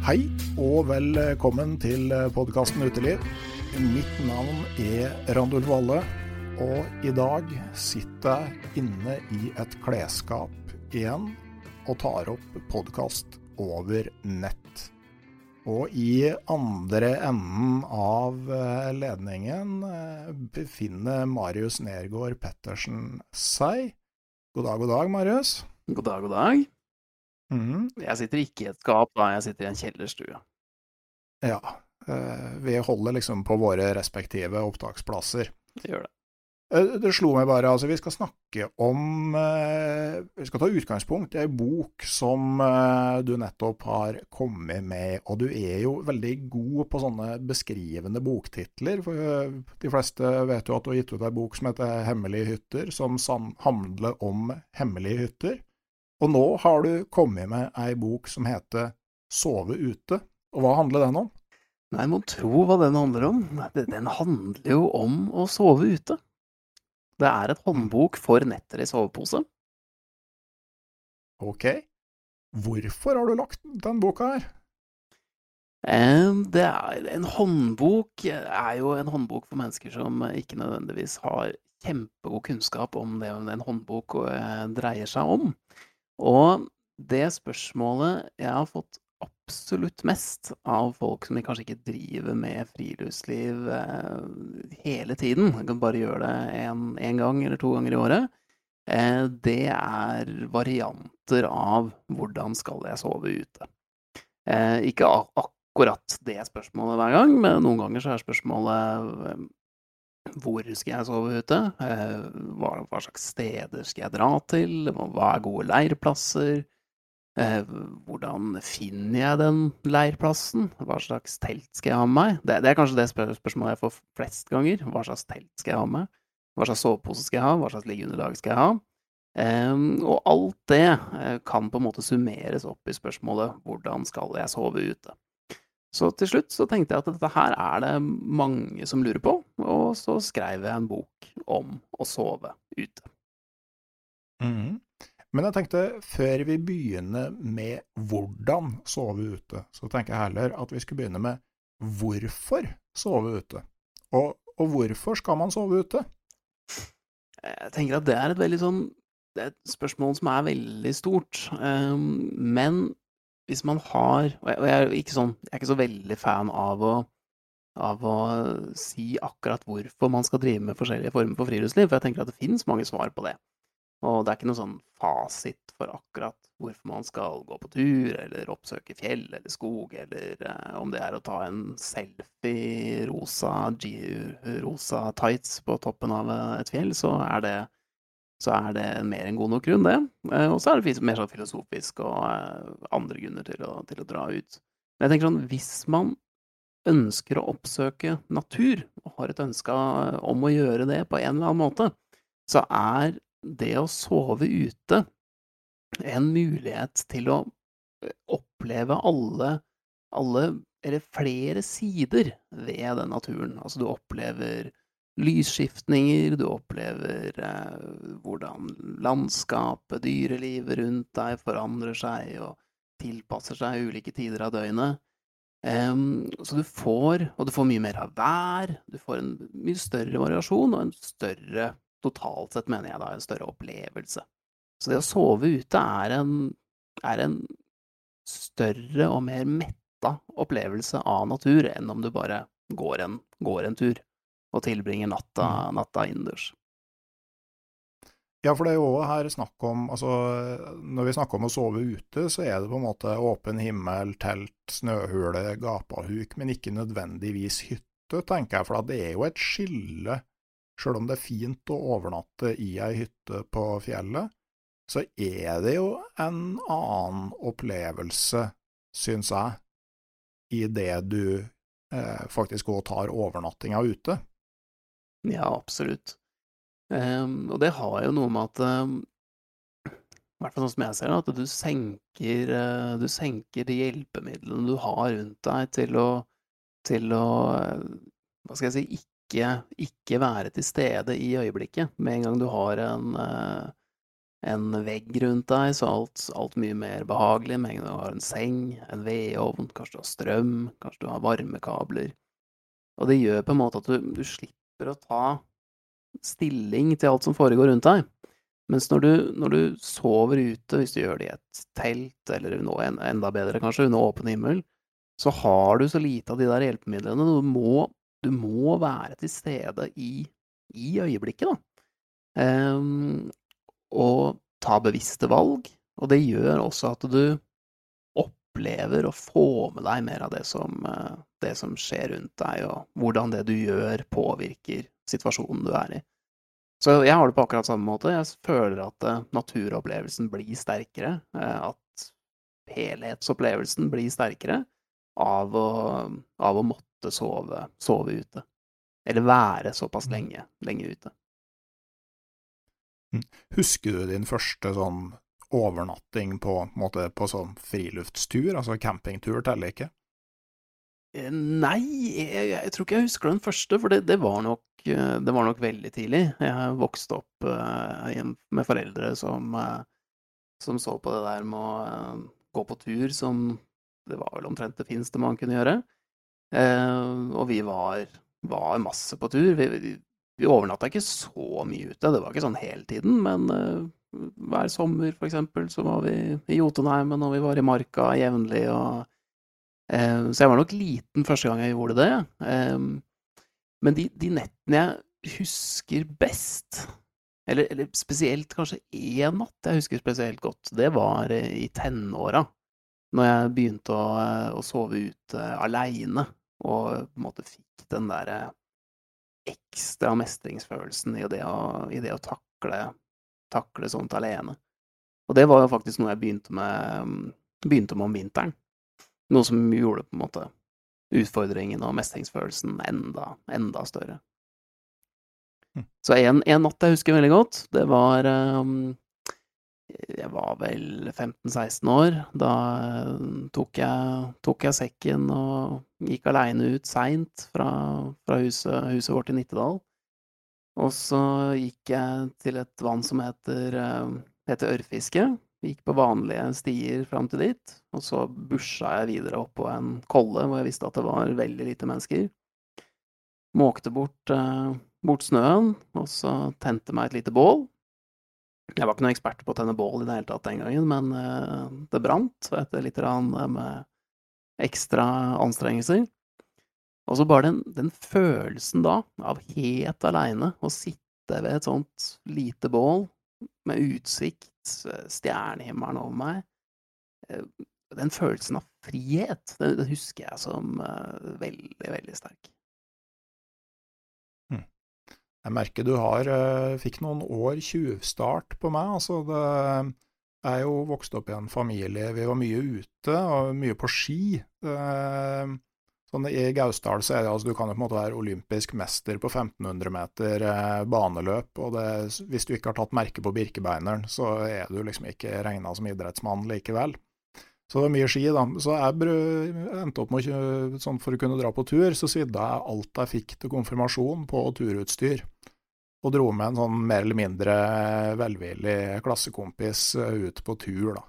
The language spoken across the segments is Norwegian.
Hei og velkommen til podkasten Uteliv. Mitt navn er Randulf Valle, og i dag sitter jeg inne i et klesskap igjen og tar opp podkast over nett. Og i andre enden av eh, ledningen eh, befinner Marius Nergård Pettersen seg. God dag, god dag, Marius. God dag, god dag. Mhm. Jeg sitter ikke i et skap, da. Jeg sitter i en kjellerstue. Ja. eh, Vi holder liksom på våre respektive opptaksplasser. Det gjør det. Eh, Det slo meg bare, altså vi skal snakke om eh, Vi skal ta utgangspunkt i ei bok som du nettopp har kommet med. Og du er jo veldig god på sånne beskrivende boktitler. For de fleste vet jo at du har gitt ut ei bok som heter 'Hemmelige hytter', som handler om hemmelige hytter. Og nå har du kommet med ei bok som heter 'Sove ute'. Og hva handler den om? Nei, må tro hva den handler om. Den handler jo om å sove ute. Det er et håndbok for netter i sovepose. Ok. Hvorfor har du lagt den boka her? Det er, en håndbok er jo en håndbok for mennesker som ikke nødvendigvis har kjempegod kunnskap om det en håndbok eh, dreier seg om. Og det spørsmålet jeg har fått absolutt mest av folk som kanskje ikke driver med friluftsliv eh, hele tiden, kan bare gjøre det én gang eller to ganger i året, eh, det er varianter av hvordan skal jeg sove ute. Eh, ikke akkurat det spørsmålet hver gang, men noen ganger så er spørsmålet eh, hvor skal jeg sove ute? Eh, Hva, hva slags steder skal jeg dra til? Hva er gode leirplasser? Eh, Hvordan finner jeg den leirplassen? Hva slags telt skal jeg ha med meg? Det, det er kanskje det spør spørsmålet jeg får flest ganger. Hva slags telt skal jeg ha med? Hva slags sovepose skal jeg ha? Hva slags liggeunderlag skal jeg ha? Um, og alt det eh, kan på en måte summeres opp i spørsmålet hvordan skal jeg sove ute? Så til slutt så tenkte jeg at dette her er det mange som lurer på, og så skrev jeg en bok om å sove ute. Mhm. Men jeg tenkte, før vi begynner med hvordan sove ute, så tenker jeg heller at vi skulle begynne med hvorfor sove ute. Og, og hvorfor skal man sove ute? Jeg tenker at det er et veldig sånn Det er et spørsmål som er veldig stort. Um, men hvis man har Og jeg, er ikke sånn, jeg er ikke så veldig fan av å, av å si akkurat hvorfor man skal drive med forskjellige former for friluftsliv, for jeg tenker at det finnes mange svar på det. Og det er ikke noe sånn fasit for akkurat hvorfor man skal gå på tur, eller oppsøke fjell eller skog, eller eh, om det er å ta en selfie rosa, rosa tights på toppen av et fjell, så er det, så er det mer enn god nok grunn, det. Eh, og så er det mer sånn filosofisk og eh, andre grunner til å, til å dra ut. Men jeg tenker sånn, hvis man ønsker å oppsøke natur, og har et ønske om å gjøre det på en eller annen måte, så er det å sove ute en mulighet til å eh, oppleve alle, alle eller flere sider ved den naturen. Altså, du opplever lysskiftninger, du opplever eh, hvordan landskapet, dyrelivet rundt deg forandrer seg og tilpasser seg ulike tider av døgnet. Um, så du får Og du får mye mer av vær, du får en mye større variasjon og en større totalt sett, mener jeg da, en større opplevelse. Så det å sove ute er en, er en større og mer metta opplevelse av natur enn om du bare går en, går en tur og tilbringer natta, mm. natta innendørs. Ja, for det er jo òg her snakk om altså, Når vi snakker om å sove ute, så er det på en måte åpen himmel, telt, snøhule, gapahuk, men ikke nødvendigvis hytte, tenker jeg. For det er jo et skille Sjøl om det er fint å overnatte i ei hytte på fjellet, så er det jo en annen opplevelse, syns jeg, i det du eh, faktisk òg tar overnattinga ute. Ja, absolutt. Um, og det har jo noe med at um, I hvert fall sånn som jeg ser det, at du senker, uh, du senker de hjelpemidlene du har rundt deg til å, til å uh, Hva skal jeg si ikke, ikke, være til stede i øyeblikket. Med en gang du har en, uh, en vegg rundt deg, så er alt, alt, mye mer behagelig. Med en gang du har en seng, en vedovn, kanskje du har strøm, kanskje du har varmekabler. Og det gjør på en måte at du, du slipper å ta stilling til alt som foregår rundt deg. Mens når du, når du sover ute, hvis du gjør det i et telt, eller noe enda bedre kanskje, under åpen himmel, så har du så lite av de der hjelpemidlene. Du må du må være til stede i, i øyeblikket, da. Um, og ta bevisste valg. Og det gjør også at du opplever og få med deg mer av det som, eh, det som skjer rundt deg, og hvordan det du gjør, påvirker situasjonen du er i. Så jeg har det på akkurat samme måte. Jeg føler at uh, naturopplevelsen blir sterkere. Uh, at helhetsopplevelsen blir sterkere av å, av å måtte måtte sove, sove ute. Eller være såpass mm. lenge, lenge ute. Mm. Husker du din første sånn overnatting på, måte, på sånn friluftstur? Altså campingtur teller ikke? Eh, nei, jeg, jeg, tror ikke jeg husker den første, for det, det, var, nok, eh, det var, nok, veldig tidlig. Jeg vokste opp uh, med foreldre som, som, så på det der med å gå på tur som det var vel omtrent det fineste man kunne gjøre. Uh, og vi var, var, masse på tur. Vi, vi, vi overnatta ikke så mye ute, det var ikke sånn hele tiden, men uh, hver sommer, for eksempel, så var vi i Jotunheimen, og vi var i marka jevnlig, og eh, Så jeg var nok liten første gang jeg gjorde det. men de, de, nettene jeg husker best, eller, eller spesielt kanskje én natt jeg husker spesielt godt, det var i tenåra. Når jeg begynte å, å sove ute aleine og på en måte fikk den derre ekstra mestringsfølelsen i det å, i det å takle, takle, sånt alene. Og det var jo faktisk noe jeg begynte med, begynte med om vinteren. Noe som gjorde på en måte utfordringen og mestringsfølelsen enda, enda større. Hm. Så en, en, natt jeg husker veldig godt, det var um, jeg var vel 15-16 år. Da eh, tok jeg, tok jeg, sekken og gikk aleine ut seint fra, fra huset, huset, vårt i Nittedal. Og så gikk jeg til et vann som heter, eh, heter Ørfiske. Gikk på vanlige stier fram til dit. Og så busja jeg videre opp på en kolle hvor jeg visste at det var veldig lite mennesker. Måkte bort, eh, bort snøen, og så tente meg et lite bål. Jeg var ikke noen ekspert på å tenne bål i det hele tatt den gangen, men uh, det brant etter litt med ekstra anstrengelser. Og så bare den, den, følelsen da, av helt aleine å sitte ved et sånt lite bål med utsikt, stjernehimmelen over meg. Den følelsen av frihet, den, den husker jeg som veldig, veldig sterk. Hm. Jeg merker du har fikk noen år tjuvstart på meg. altså det jeg er jo vokst opp i en familie, vi var mye ute og mye på ski. Eh, sånn I Gausdal så er det altså, du kan jo på en måte være olympisk mester på 1500 meter eh, baneløp, og det, hvis du ikke har tatt merke på Birkebeineren, så er du liksom ikke regna som idrettsmann likevel. Så det var mye ski, da. Så jeg endte opp med å sånn For å kunne dra på tur, så svidde jeg alt jeg fikk til konfirmasjon på turutstyr og dro med en sånn mer eller mindre velvillig klassekompis eh, ut på tur, da.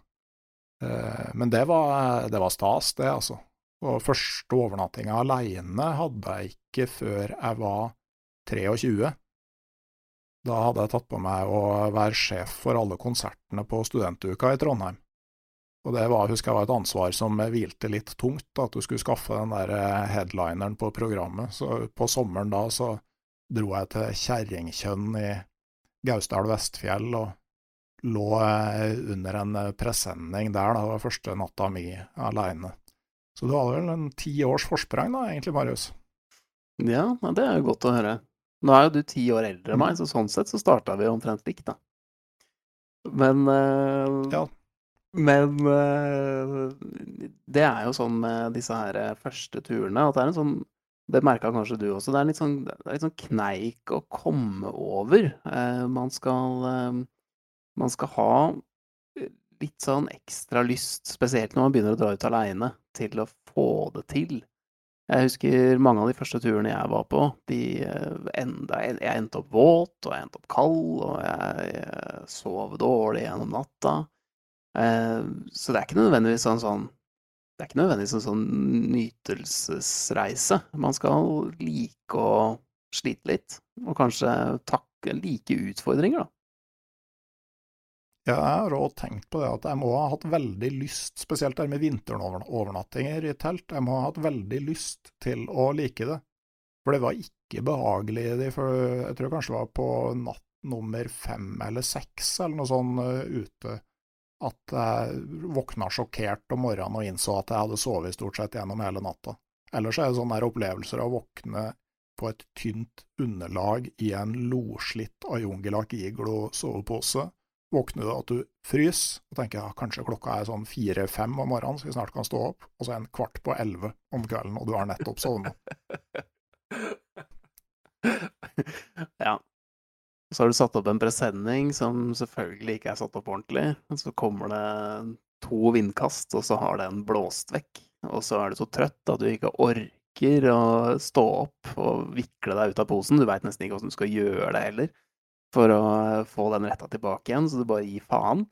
Eh, men det var, det var stas, det, altså. Og første overnattinga aleine hadde jeg ikke før jeg var 23. Da hadde jeg tatt på meg å være sjef for alle konsertene på studentuka i Trondheim. Og det var, husker jeg var et ansvar som hvilte litt tungt, at du skulle skaffe den der eh, headlineren på programmet. Så på sommeren da så dro jeg til Kjerringkjønn i Gausdal Vestfjell og lå eh, under en eh, presenning der. Da. Det var første natta mi aleine. Så du hadde vel en ti års forsprang da, egentlig, Marius? Ja, det er jo godt å høre. Nå er jo du ti år eldre enn meg, så sånn sett så starta vi omtrent likt, da. Men uh, Ja. Men uh, det er jo sånn med disse her første turene at det er en sånn det merka kanskje du også. Det er litt sånn, er litt sånn kneik å komme over. Uh, man, skal, eh, man skal ha eh, litt sånn ekstra lyst, spesielt når man begynner å dra ut aleine, til å få det til. Jeg husker mange av de første turene jeg var på. De eh, enda, jeg endte opp våt, og jeg endte opp kald, og jeg, jeg sov dårlig gjennom natta. Eh, så det er ikke nødvendigvis en sånn det er ikke nødvendigvis en sånn nytelsesreise. Man skal like å slite litt, og kanskje takke like utfordringer, da. Ja, jeg har òg tenkt på det at jeg må ha hatt veldig lyst, spesielt der med vinterovernattinger i telt, jeg må ha hatt veldig lyst til å like det. For det var ikke behagelig, jeg tror kanskje det var på natt nummer fem eller seks eller noe sånt uh, ute at jeg våkna sjokkert om morgenen og innså at jeg hadde sovet stort sett gjennom hele natta. Ellers er det sånne opplevelser av å våkne på et tynt underlag i en loslitt Ayungelak Iglo-sovepose. Våkner du at du fryser, og tenker ja, kanskje klokka er sånn fire-fem om morgenen, så vi snart kan stå opp, og så er en kvart på elleve om kvelden, og du har nettopp sovna. ja, så har du satt opp en presenning som selvfølgelig ikke er satt opp ordentlig. Så kommer det to vindkast, og så har den blåst vekk. Og så er du så trøtt at du ikke orker å stå opp og vikle deg ut av posen. Du veit nesten ikke hvordan du skal gjøre det heller for å få den retta tilbake igjen, så du bare gir faen.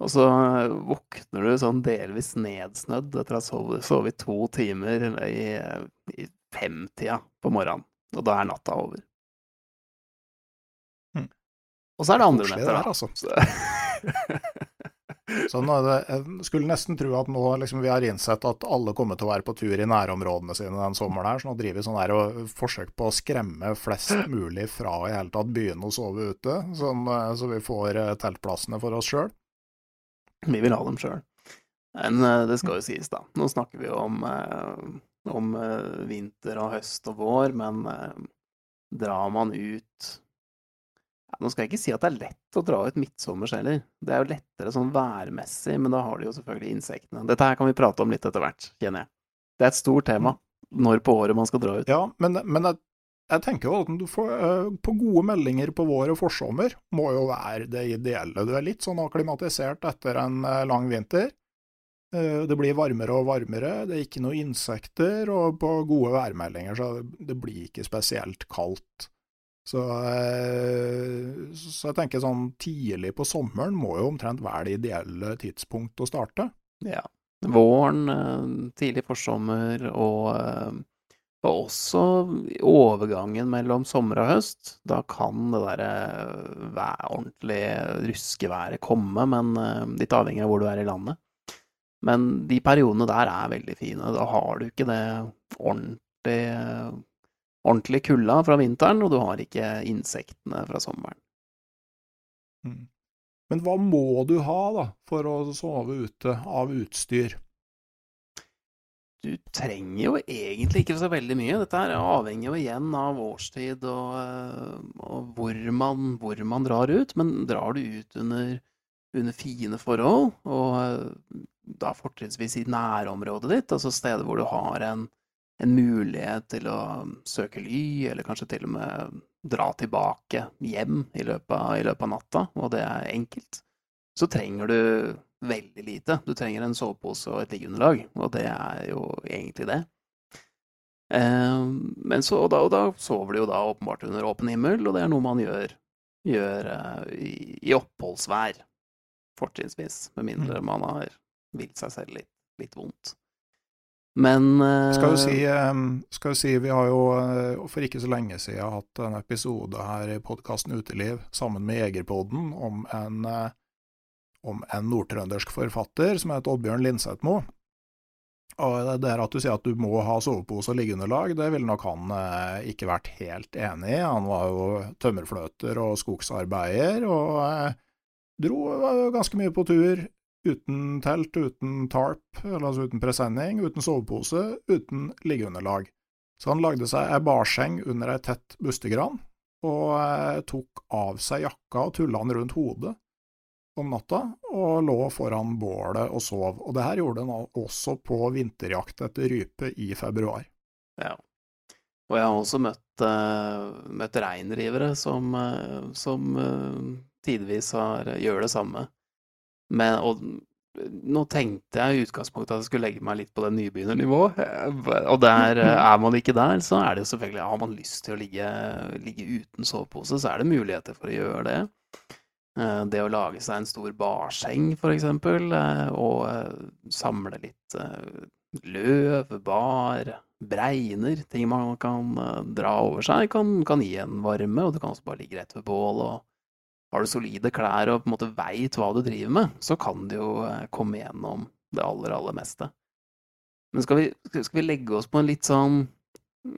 Og så våkner du sånn delvis nedsnødd etter å ha sovet to timer i, i femtida på morgenen. Og da er natta over. Og så er det andre netter, da. Altså. Så nå, jeg skulle nesten tro at nå liksom, vi har innsett at alle kommer til å være på tur i nærområdene sine den sommeren her, så nå driver vi sånn her og forsøk på å skremme flest mulig fra å i hele tatt begynne å sove ute, sånn, så vi får eh, teltplassene for oss sjøl. Vi vil ha dem sjøl. Men eh, det skal jo sies, da. Nå snakker vi om, eh, om vinter og høst og vår, men drar man ut nå skal jeg ikke si at det er lett å dra ut midtsommers heller. Det er jo lettere sånn værmessig, men da har de jo selvfølgelig insektene. Dette her kan vi prate om litt etter hvert, kjenner jeg. Det er et stort tema når på året man skal dra ut. Ja, men, men jeg, jeg, tenker jo at du får uh, på gode meldinger på vår og forsommer må jo være det ideelle. Du er litt sånn akklimatisert etter en uh, lang vinter. Uh, det blir varmere og varmere, det er ikke noe insekter, og på gode værmeldinger så det blir ikke spesielt kaldt. Så, eh, så, jeg tenker sånn tidlig på sommeren må jo omtrent være det ideelle tidspunkt å starte. Ja. Våren, eh, tidlig forsommer og, eh, og også overgangen mellom sommer og høst. Da kan det derre ordentlige ruskeværet komme, men litt avhengig av hvor du er i landet. Men de periodene der er veldig fine. Da har du ikke det ordentlig ordentlig kulda fra vinteren, og du har ikke insektene fra sommeren. Mm. Men hva må du ha da, for å sove ute av utstyr? Du trenger jo egentlig ikke så veldig mye. Dette her avhenger jo igjen av årstid og, eh, og hvor, man, hvor, man, drar ut. Men drar du ut under, under fine forhold, og eh, da fortrinnsvis i nærområdet ditt, altså steder hvor du har en, en mulighet til å søke ly, eller kanskje til og med dra tilbake hjem i løpet, av, i løpet av natta, og det er enkelt, så trenger du veldig lite. Du trenger en sovepose og et liggeunderlag, og det er jo egentlig det. Eh, men så, og da, og da, sover du jo da åpenbart under åpen himmel, og det er noe man gjør, gjør uh, i, i, oppholdsvær, fortrinnsvis, med mindre mm. man har vilt seg selv litt, litt vondt. Men skal, du si, um, skal du si, vi har jo uh, for ikke så lenge siden hatt en episode her i podkasten Uteliv sammen med Jegerpodden om en, uh, om en nordtrøndersk forfatter som heter Oddbjørn Linsetmo. Og det der at du sier at du må ha sovepose og liggeunderlag, det ville nok han ikke vært helt enig i. Han var jo tømmerfløter og skogsarbeider, og dro ganske mye på tur Uten telt, uten tarp, altså uten presenning, uten sovepose, uten liggeunderlag. Så han lagde seg ei barseng under ei tett bustegran, og eh, tok av seg jakka og tulla den rundt hodet om natta, og lå foran bålet og sov. Og det her gjorde han også på vinterjakt etter rype i februar. Ja. Og jeg har også møtt, uh, møtt reindrivere som, uh, som uh, har, gjør det samme. Men, og nå tenkte jeg i utgangspunktet at jeg skulle legge meg litt på det nybegynnernivået. Og der eh, er man ikke der, så er det jo selvfølgelig Har man lyst til å ligge, ligge uten sovepose, så er det muligheter for å gjøre det. Eh, det å lage seg en stor barseng, for eksempel, eh, og samle litt løv, bar, bregner, ting man kan dra over seg, kan, kan gi en varme, og du kan også bare ligge rett ved bål og har du solide klær og på en måte veit hva du driver med, så kan du jo eh, komme gjennom det aller, aller meste. Men skal vi, skal vi legge oss på en litt sånn mm,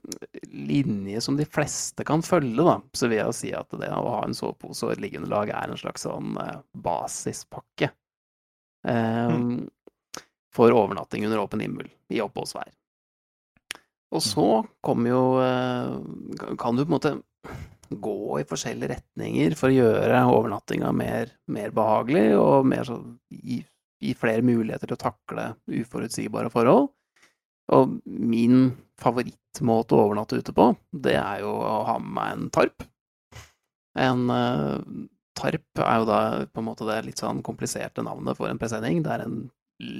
linje som de fleste kan følge, da, så vil jeg si at det å ha en sovepose og et liggeunderlag er en slags sånn eh, basispakke. Um, mm. For overnatting under åpen himmel i oppholdsvær. Og så kommer jo Kan du på en måte gå i forskjellige retninger for å gjøre overnattinga mer, mer behagelig og mer så, gi, gi, flere muligheter til å takle uforutsigbare forhold. Og min favorittmåte å overnatte ute på, det er jo å ha med meg en tarp. En uh, tarp er jo da på en måte det litt sånn kompliserte navnet for en presenning. Det er en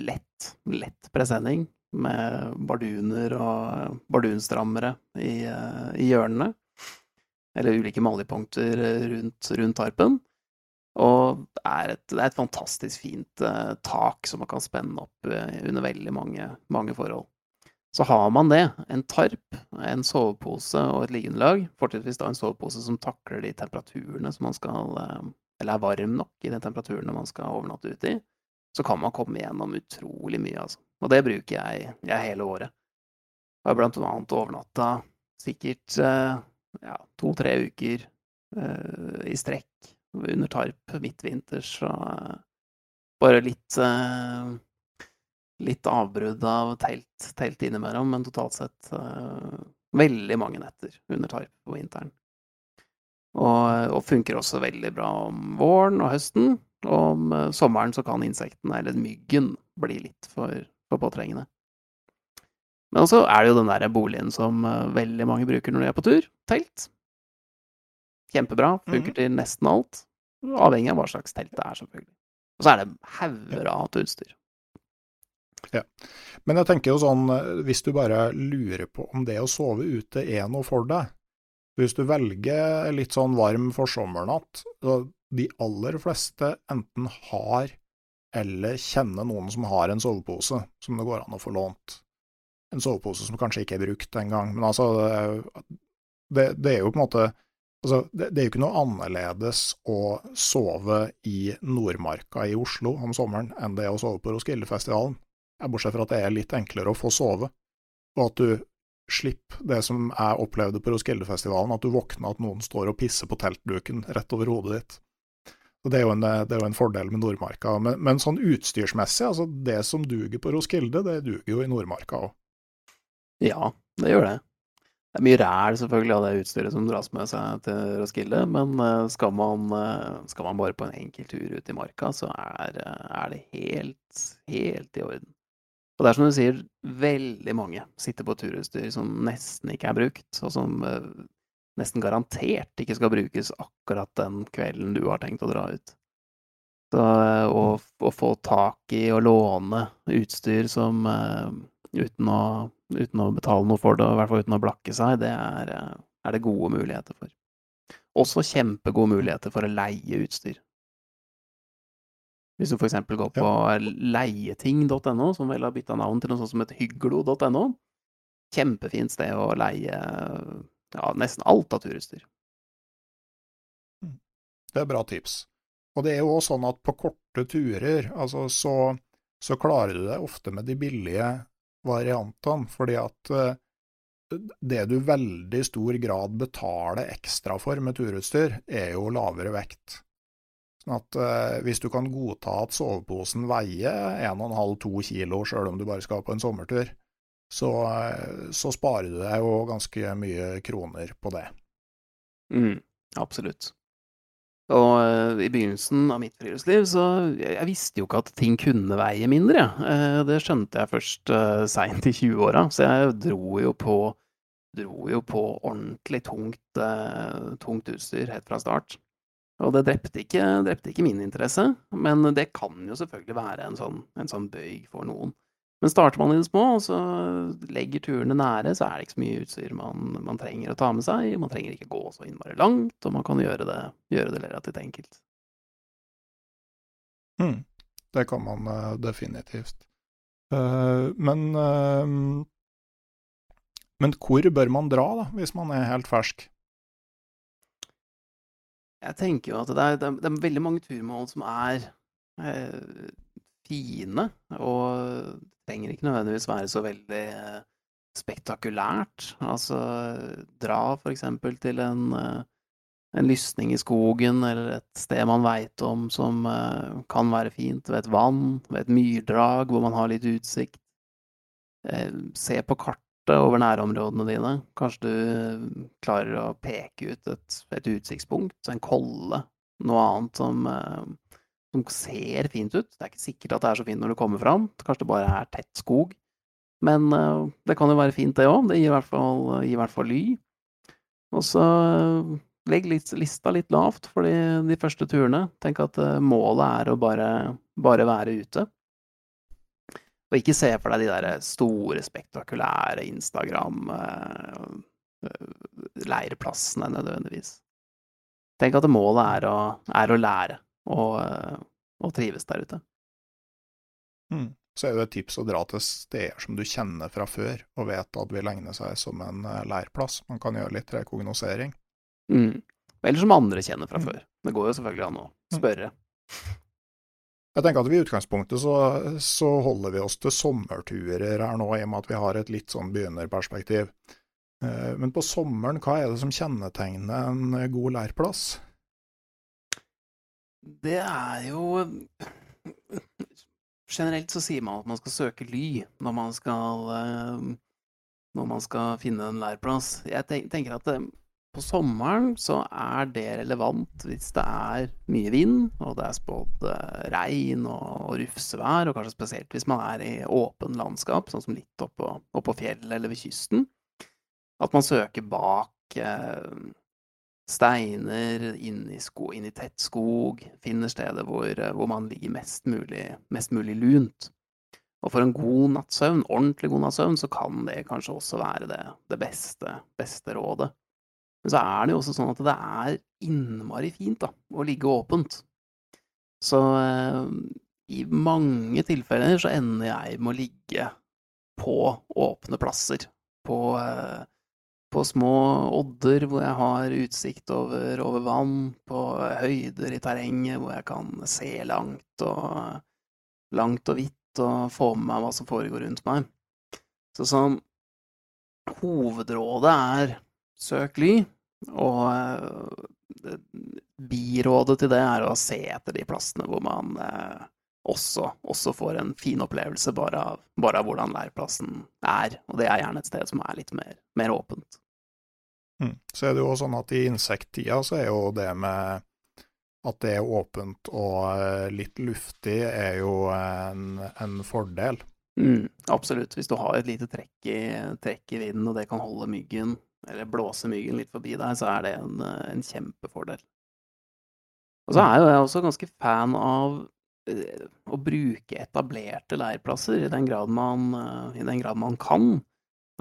lett, lett presenning med barduner og bardunstrammere i, uh, i hjørnene eller ulike maljepunkter eh, rundt, rundt tarpen. Og det er et, det er et fantastisk fint uh, tak som man kan spenne opp uh, under veldig mange, mange, forhold. Så har man det, en tarp, en sovepose og et liggeunderlag, fortrinnsvis da en sovepose som takler de temperaturene som man skal uh, Eller er varm nok i de temperaturene man skal overnatte ute i, så kan man komme gjennom utrolig mye, altså. Og det bruker jeg, jeg hele året. Jeg har blant annet overnatta sikkert ja, to-tre uker uh, i strekk under tarp midtvinters. Og uh, bare litt uh, litt avbrudd av telt, telt innimellom, men totalt sett veldig mange netter under tarp på vinteren. Og, og, funker også veldig bra om våren og høsten. Og om sommeren så kan insektene, eller myggen, bli litt for, for påtrengende. Men også er det jo den der boligen som eh, veldig mange bruker når de er på tur. Telt. Kjempebra. Funker mhm. til nesten alt. Avhengig av hva slags telt det er, selvfølgelig. Og så er det hauger av annet utstyr. Ja. Men jeg tenker jo sånn, eh, hvis du bare lurer på om det å sove ute er noe for deg Hvis du velger litt sånn varm forsommernatt De aller fleste enten har eller kjenner noen som har en sovepose som det går an å få lånt en sovepose som kanskje ikke er brukt engang. Men altså, det, det, er jo på en måte altså, det, det, er jo ikke noe annerledes å sove i Nordmarka i Oslo om sommeren enn det å sove på Roskildefestivalen. Bortsett fra at det er litt enklere å få sove, og at du slipper det som jeg opplevde på Roskildefestivalen, at du våkner at noen står og pisser på teltduken rett over hodet ditt. Det er, en, det er, jo en, fordel med Nordmarka. Men, men, sånn utstyrsmessig, altså det som duger på Roskilde, det duger jo i Nordmarka òg. Ja, det gjør det. Det er mye ræl selvfølgelig av det utstyret som dras med seg til Roskilde, men eh, skal man, eh, skal man bare på en enkel tur ut i marka, så er, er, det helt, helt i orden. Og det er som du sier, veldig mange sitter på turutstyr som nesten ikke er brukt, og som nesten garantert ikke skal brukes akkurat den kvelden du har tenkt å dra ut. Så eh, å, få tak i og låne utstyr som uten, å, uten, å, betale noe for det, og i hvert fall uten å blakke seg, det er, eh, er det gode muligheter for. Også kjempegode muligheter for å leie utstyr. Hvis du f.eks. går på ja. leieting.no, som vel har bytta navn til noe sånt som et hyglo.no. Kjempefint sted å leie ja, nesten alt av turutstyr. Mm. Det er bra tips. Og det er jo også sånn at på korte turer, altså så, så klarer du det ofte med de billige variantene, fordi at uh, det du veldig stor grad betaler ekstra for med turutstyr, er jo lavere vekt. Sånn at uh, Hvis du kan godta at soveposen veier 1,5-2 kilo sjøl om du bare skal på en sommertur, så, så sparer du deg jo ganske mye kroner på det. Mm, absolutt. Og uh, i begynnelsen av mitt friluftsliv, så jeg, visste jo ikke at ting kunne veie mindre. Uh, det skjønte jeg først uh, seint i 20-åra, så jeg dro jo på dro jo på ordentlig tungt, tungt utstyr helt fra start. Og det drepte ikke, drepte ikke, min interesse, men det kan jo selvfølgelig være en sånn, en sånn bøyg for noen. Men starter man i det små, og så legger turene nære, så er det ikke så mye utstyr man, man trenger å ta med seg. Man trenger ikke gå så innmari langt, og man kan gjøre det, gjøre det relativt enkelt. Mm, det kan man uh, definitivt. Uh, men uh, Men hvor bør man dra, da, hvis man er helt fersk? Jeg tenker jo at det er, det er veldig mange turmål som er fine, og trenger ikke nødvendigvis være så veldig eh, spektakulært. Altså, dra for eksempel til en, eh, en lysning i skogen, eller et sted man veit om som eh, kan være fint, ved et vann, ved et myrdrag hvor man har litt utsikt. Se på kartet over nærområdene dine. Kanskje du klarer å peke ut et, et utsiktspunkt, en kolle, noe annet som som ser fint ut. Det er ikke sikkert at det er så fint når du kommer fram. Kanskje det bare er tett skog. Men uh, det kan jo være fint, det òg. Det gir i hvert fall, gir i hvert fall ly. Og så uh, legg lista litt lavt for de, de første turene. Tenk at uh, målet er å bare, bare, være ute. Og ikke se for deg de der store, spektakulære Instagram leirplassene nødvendigvis. Tenk at målet er å, er å lære og, eh, og trives der ute. Mm. Så er det et tips å dra til steder som du kjenner fra før, og vet at vil egne seg som en eh, leirplass. Man kan gjøre litt rekognosering. Mm. Eller som andre kjenner fra mm. før. Det går jo selvfølgelig an å mm. spørre. Jeg tenker at vi I utgangspunktet så, så, holder vi oss til sommerturer her nå, i og med at vi har et litt sånn begynnerperspektiv. Eh, men på sommeren, hva er det som kjennetegner en god leirplass? Det er jo Generelt så sier man at man skal søke ly når man skal, eh, når man skal finne en læreplass. Jeg tenker at eh, på sommeren så er det relevant hvis det er mye vind, og det er spådd eh, regn og rufsevær, og kanskje spesielt hvis man er i åpen landskap, sånn som litt oppå, oppå fjellet eller ved kysten. At man søker bak steiner, inn i, sko, inn i tett skog, finner steder hvor, eh, hvor man ligger mest mulig, mest mulig, lunt. Og for en god nattsøvn, ordentlig god nattsøvn, så kan det kanskje også være det, det beste, beste, rådet. Men så er det jo også sånn at det er innmari fint da, å ligge åpent. Så eh, i mange tilfeller så ender jeg med å ligge på åpne plasser. På eh, på små odder hvor jeg har utsikt over, over, vann, på høyder i terrenget hvor jeg kan se langt og, langt og vidt og få med meg hva som foregår rundt meg. Så sånn Hovedrådet er søk ly, og birådet til det er å se etter de plassene hvor man eh, også, også, får en fin opplevelse bare av, bare av, hvordan leirplassen er. Og det er gjerne et sted som er litt mer, mer åpent. Mm. Så er det jo sånn at i insekttida så er jo det med at det er åpent og eh, litt luftig, er jo en, en fordel. Mm, absolutt. Hvis du har et lite trekk i, trekk i, vinden, og det kan holde myggen, eller blåse myggen litt forbi deg, så er det en, en kjempefordel. Og så er jo jeg også ganske fan av uh, å bruke etablerte leirplasser, i den, grad man, i den grad man kan.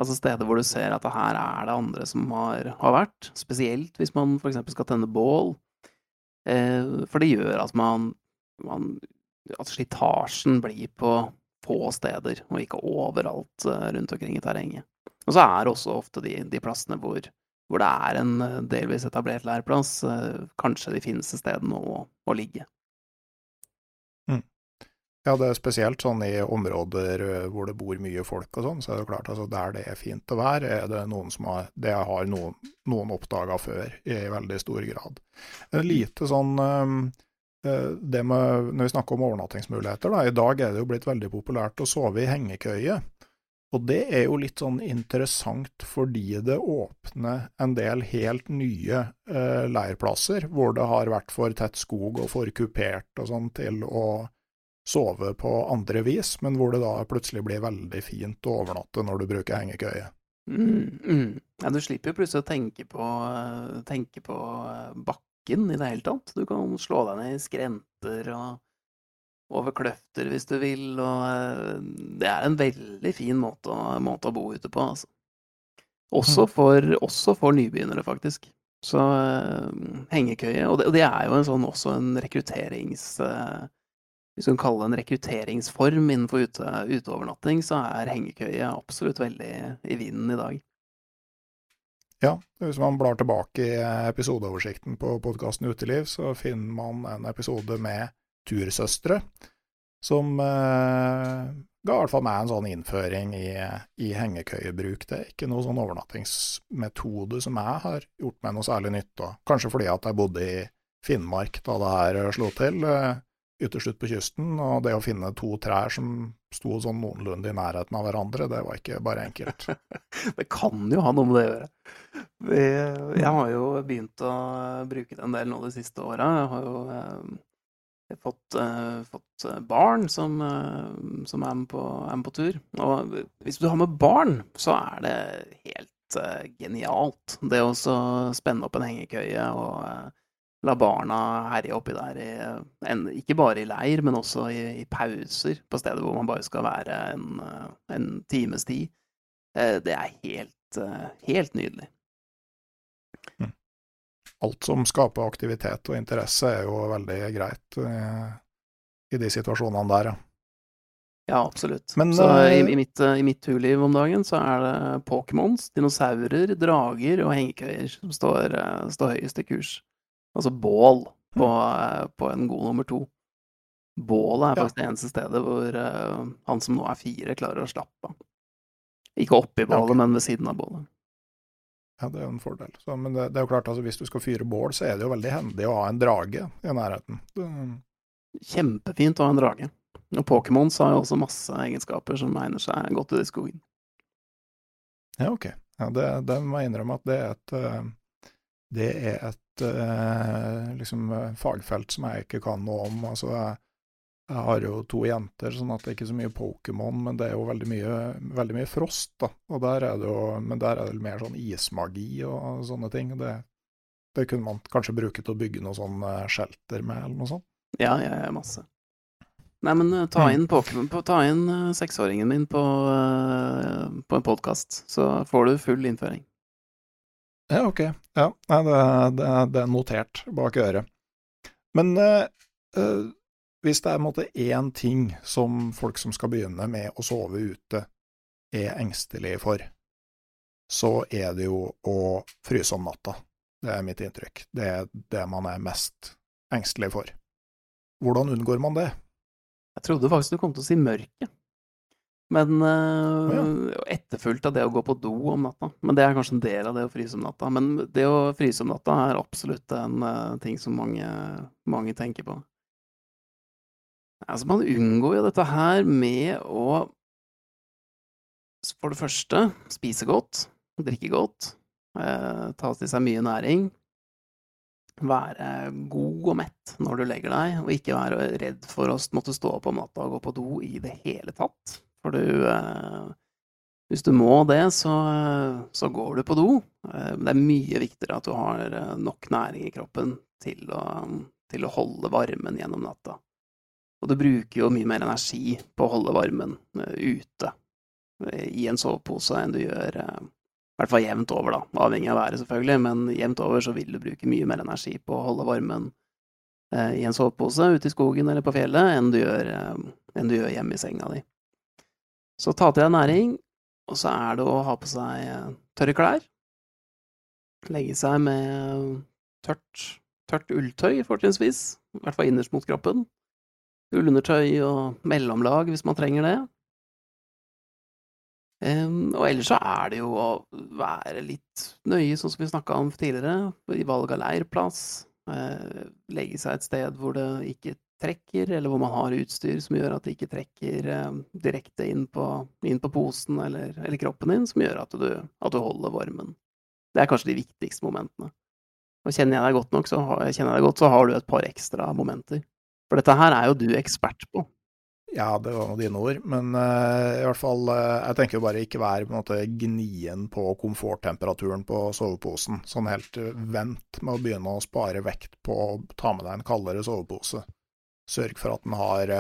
Altså steder hvor du ser at her er det andre som har, har vært. Spesielt hvis man f.eks. skal tenne bål. Eh, for det gjør at man, man At slitasjen blir på få steder, og ikke overalt eh, rundt omkring i terrenget. Og så er det også ofte de, de plassene hvor, hvor, det er en eh, delvis etablert læreplass, eh, kanskje de fineste stedene å, å ligge. Mm. Ja, det er spesielt sånn i områder hvor det bor mye folk og sånn, så er det klart altså der det er fint å være, er det noen som har Det har noen, noen oppdaga før, i veldig stor grad. En lite sånn Eh, det med, Når vi snakker om overnattingsmuligheter, da, i dag er det jo blitt veldig populært å sove i hengekøye. Og det er jo litt sånn interessant fordi det åpner en del helt nye eh, leirplasser, hvor det har vært for tett skog og for kupert og sånn til å sove på andre vis, men hvor det da plutselig blir veldig fint å overnatte når du bruker hengekøye. Mm, mm. Ja, du slipper jo plutselig å tenke på, tenke på eh, bakken i det hele tatt. Du kan slå deg ned i skrenter og over kløfter hvis du vil, og eh, det er en veldig fin måte å, måte å bo ute på, altså. Også mm. for, også for nybegynnere, faktisk. Så hengekøye og det, og det, er jo en sånn, også en rekrutterings... Uh, hvis du kan kalle det en rekrutteringsform innenfor ute, uteovernatting, så er hengekøye absolutt veldig i vinden i dag. Ja, hvis man blar tilbake i episodeoversikten på podkasten Uteliv, så finner man en episode med tursøstre, som eh, ga i hvert fall meg en sånn innføring i, i hengekøyebruk. Det er ikke noe sånn overnattingsmetode som jeg har gjort meg noe særlig nytte av. Kanskje fordi at jeg bodde i Finnmark da det her slo til. Eh, ytterst ute på kysten, og det å finne to trær som sto sånn noenlunde i nærheten av hverandre, det var ikke bare enkelt. det kan jo ha noe med det å gjøre. Jeg har jo begynt å bruke det en del nå de siste åra. Jeg har jo eh, fått, eh, fått, barn som, eh, som er, med på, er, med på, tur. Og hvis du har med barn, så er det helt eh, genialt. Det å spenne opp en hengekøye og la barna herje oppi der, i, en, ikke bare i leir, men også i, i, pauser på stedet hvor man bare skal være en, en times tid. Eh, det er helt, eh, helt nydelig. Mm. Alt som skaper aktivitet og interesse, er jo veldig greit eh, i de situasjonene der, ja. Ja, absolutt. Men, så i, i, mitt, i mitt turliv om dagen så er det Pokémons, dinosaurer, drager og hengekøyer som står, står høyest i kurs. Altså bål på, mm. på en god nummer to. Bålet er faktisk ja. det eneste stedet hvor uh, han som nå er fire, klarer å slappe av. Ikke oppi bålet, okay. men ved siden av bålet. Ja, det er jo en fordel. Så, men det, det, er jo klart, altså, hvis du skal fyre bål, så er det jo veldig hendig å ha en drage i nærheten. Det... Kjempefint å ha en drage. Og Pokémons har jo også masse egenskaper som egner seg godt i skogen. Ja, ok. Ja, det, det må jeg innrømme at det er et, eh, det er et eh, liksom, eh, fagfelt som jeg ikke kan noe om. Altså, jeg, jeg, har jo to jenter, sånn at det er ikke så mye Pokémon, men det er jo veldig mye, veldig mye Frost. da, og der er det jo, Men der er det mer sånn ismagi og sånne ting. Det, det kunne man kanskje bruke til å bygge noe sånn eh, shelter med, eller noe sånt. Ja, ja, masse. Nei, men eh, ta mm. inn, Pokemon, ta inn seksåringen min på, på en podkast, så får du full innføring. Ja, ok. Ja, det, det, det er notert bak øret. Men uh, uh, hvis det er måte én ting som folk som skal begynne med å sove ute, er engstelige for, så er det jo å fryse om natta. Det er mitt inntrykk. Det er det man er mest engstelig for. Hvordan unngår man det? Jeg trodde faktisk du kom til å si mørket. Men uh, ja. etterfulgt av det å gå på do om natta. Men det er kanskje en del av det å fryse om natta. Men det å fryse om natta er absolutt en uh, ting som mange, mange tenker på. Altså, man unngår jo dette her med å for det første spise godt, drikke godt, uh, ta til seg mye næring, være god og mett når du legger deg, og ikke være redd for å måtte stå opp om natta og gå på do i det hele tatt. For du eh, Hvis du må det, så, så går du på do. Eh, det er mye viktigere at du har eh, nok næring i kroppen til å, til å holde varmen gjennom natta. Og du bruker jo mye mer energi på å holde varmen ute i en sovepose enn du gjør i hvert fall jevnt over, da. Avhengig av været, selvfølgelig, men jevnt over så vil du bruke mye mer energi på å holde varmen i en sovepose ute i skogen eller på fjellet enn du gjør, enn du gjør hjemme i senga di. Så ta til deg næring, og så er det å ha på seg eh, tørre klær. Legge seg med tørt, tørt ulltøy, fortrinnsvis, i hvert fall innerst mot kroppen. Ullundertøy og mellomlag hvis man trenger det. Og ellers så er det jo å være litt nøye, sånn som vi snakka om tidligere, i valg av leirplass. Uh, legge seg et sted hvor det ikke trekker, eller hvor man har utstyr som gjør at det ikke trekker eh, direkte inn på, inn på posen eller, eller, kroppen din, som gjør at du, at du, holder varmen. Det er kanskje de viktigste momentene. Og kjenner jeg deg godt nok, så har, deg godt, så har du et par ekstra momenter. For dette her er jo du ekspert på. Ja, det var dine ord. Men uh, i hvert fall, uh, jeg tenker jo bare ikke være på en måte gnien på komforttemperaturen på soveposen. Sånn helt uh, vent med å begynne å spare vekt på å ta med deg en kaldere sovepose. Sørg for at den har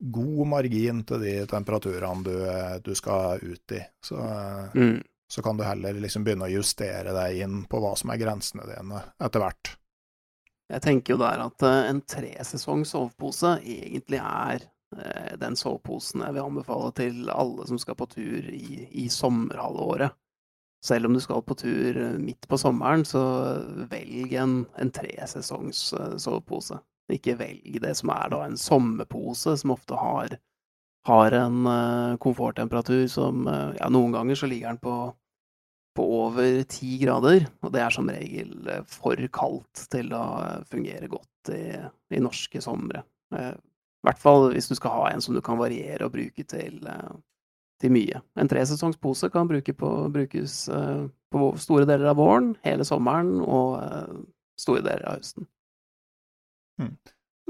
god margin til de temperaturene du, du skal ut i. Så, mm. så, kan du heller liksom begynne å justere deg inn på hva som er grensene dine etter hvert. Jeg tenker jo der at eh, en tresesongs sovepose egentlig er eh, den soveposen jeg vil anbefale til alle som skal på tur i, i sommerhalvåret. Selv om du skal på tur eh, midt på sommeren, så velg en, en tresesongs sovepose. Ikke velg det som er da en sommerpose, som ofte har, har en komforttemperatur som Ja, noen ganger så ligger den på på over ti grader, og det er som regel eh, for kaldt til å fungere godt i, i norske somre. Uh, I hvert fall hvis du skal ha en som du kan variere og bruke til, til mye. En tresesongspose kan bruke på, brukes på store deler av våren, hele sommeren og store deler av høsten. Mm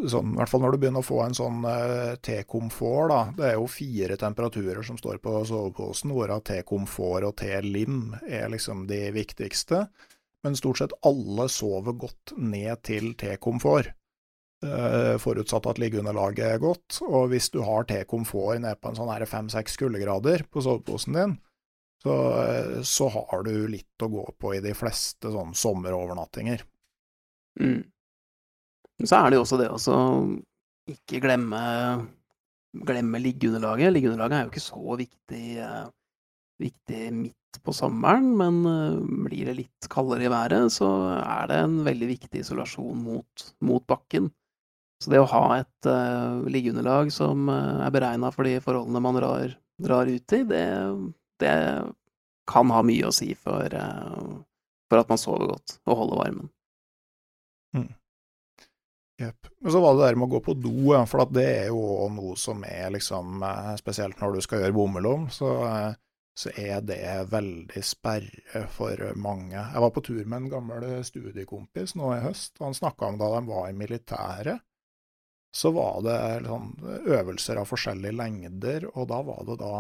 sånn, i hvert fall når du begynner å få en sånn uh, T-komfort, da. Det er jo fire temperaturer som står på soveposen, hvorav T-komfort og T-lim er liksom de viktigste. Men stort sett alle sover godt ned til T-komfort. Uh, forutsatt at liggeunderlaget er godt. Og hvis du har T-komfort ned på en sånn fem-seks kuldegrader på soveposen din, så, uh, så, har du litt å gå på i de fleste sånn sommerovernattinger. Mm. Så er det jo også det å ikke glemme, glemme liggeunderlaget. Liggeunderlaget er jo ikke så viktig, uh, viktig midt på sommeren, men uh, blir det litt kaldere i været, så er det en veldig viktig isolasjon mot, mot bakken. Så det å ha et uh, liggeunderlag som er beregna for de forholdene man drar, drar ut i, det, det, kan ha mye å si for, for at man sover godt og holder varmen. Mm. Yep. Men så var det der med å gå på do, for det er jo noe som er liksom eh, Spesielt når du skal gjøre bommelom, så, eh, så er det veldig sperre for mange. Jeg var på tur med en gammel studiekompis nå i høst, og han snakka om da de var i militæret. Så var det sånn, øvelser av forskjellige lengder, og da var det da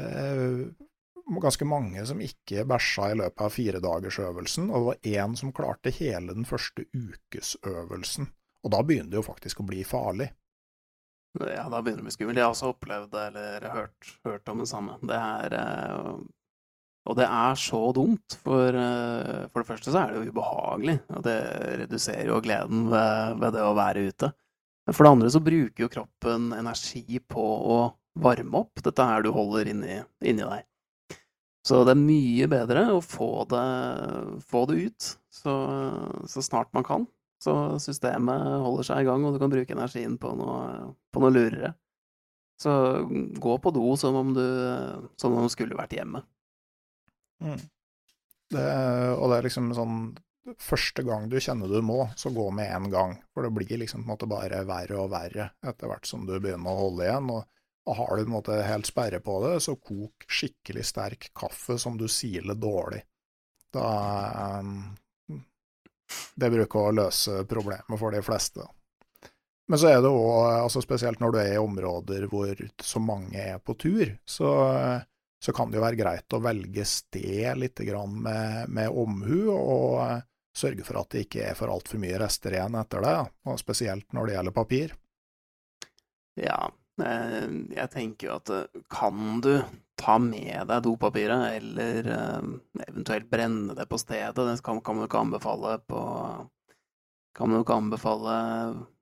eh, ganske mange som ikke bæsja i løpet av firedagersøvelsen, og det var én som klarte hele den første ukesøvelsen. Og da begynner det jo faktisk å bli farlig. Ja, da begynner det å bli skummelt. Jeg har også opplevd det, eller hørt, hørt om det samme. Det er eh, Og det er så dumt. For, eh, for det første så er det jo ubehagelig, og det reduserer jo gleden ved, ved det å være ute. Men for det andre så bruker jo kroppen energi på å varme opp dette her du holder inni, inni deg. Så det er mye bedre å få det, få det ut så, så, snart man kan. Så systemet holder seg i gang, og du kan bruke energien på noe, på noe lurere. Så gå på do som om du, som om du skulle vært hjemme. Mm. Det, og det er liksom sånn Første gang du kjenner du må, så gå med en gang. For det blir liksom på en måte bare verre og verre etter hvert som du begynner å holde igjen. Og, og har du på en måte helt sperre på det, så kok skikkelig sterk kaffe som du siler dårlig. Da Det bruker å løse problemet for de fleste. Men så er det òg, altså spesielt når du er i områder hvor så mange er på tur, så, så kan det jo være greit å velge sted litt med, med omhu, og sørge for at det ikke er for altfor mye rester igjen etter det, og spesielt når det gjelder papir. Ja, eh, jeg tenker jo at eh, kan du ta med deg dopapiret, eller eh, eventuelt brenne det på stedet, det kan, kan man jo ikke anbefale på Kan man jo ikke anbefale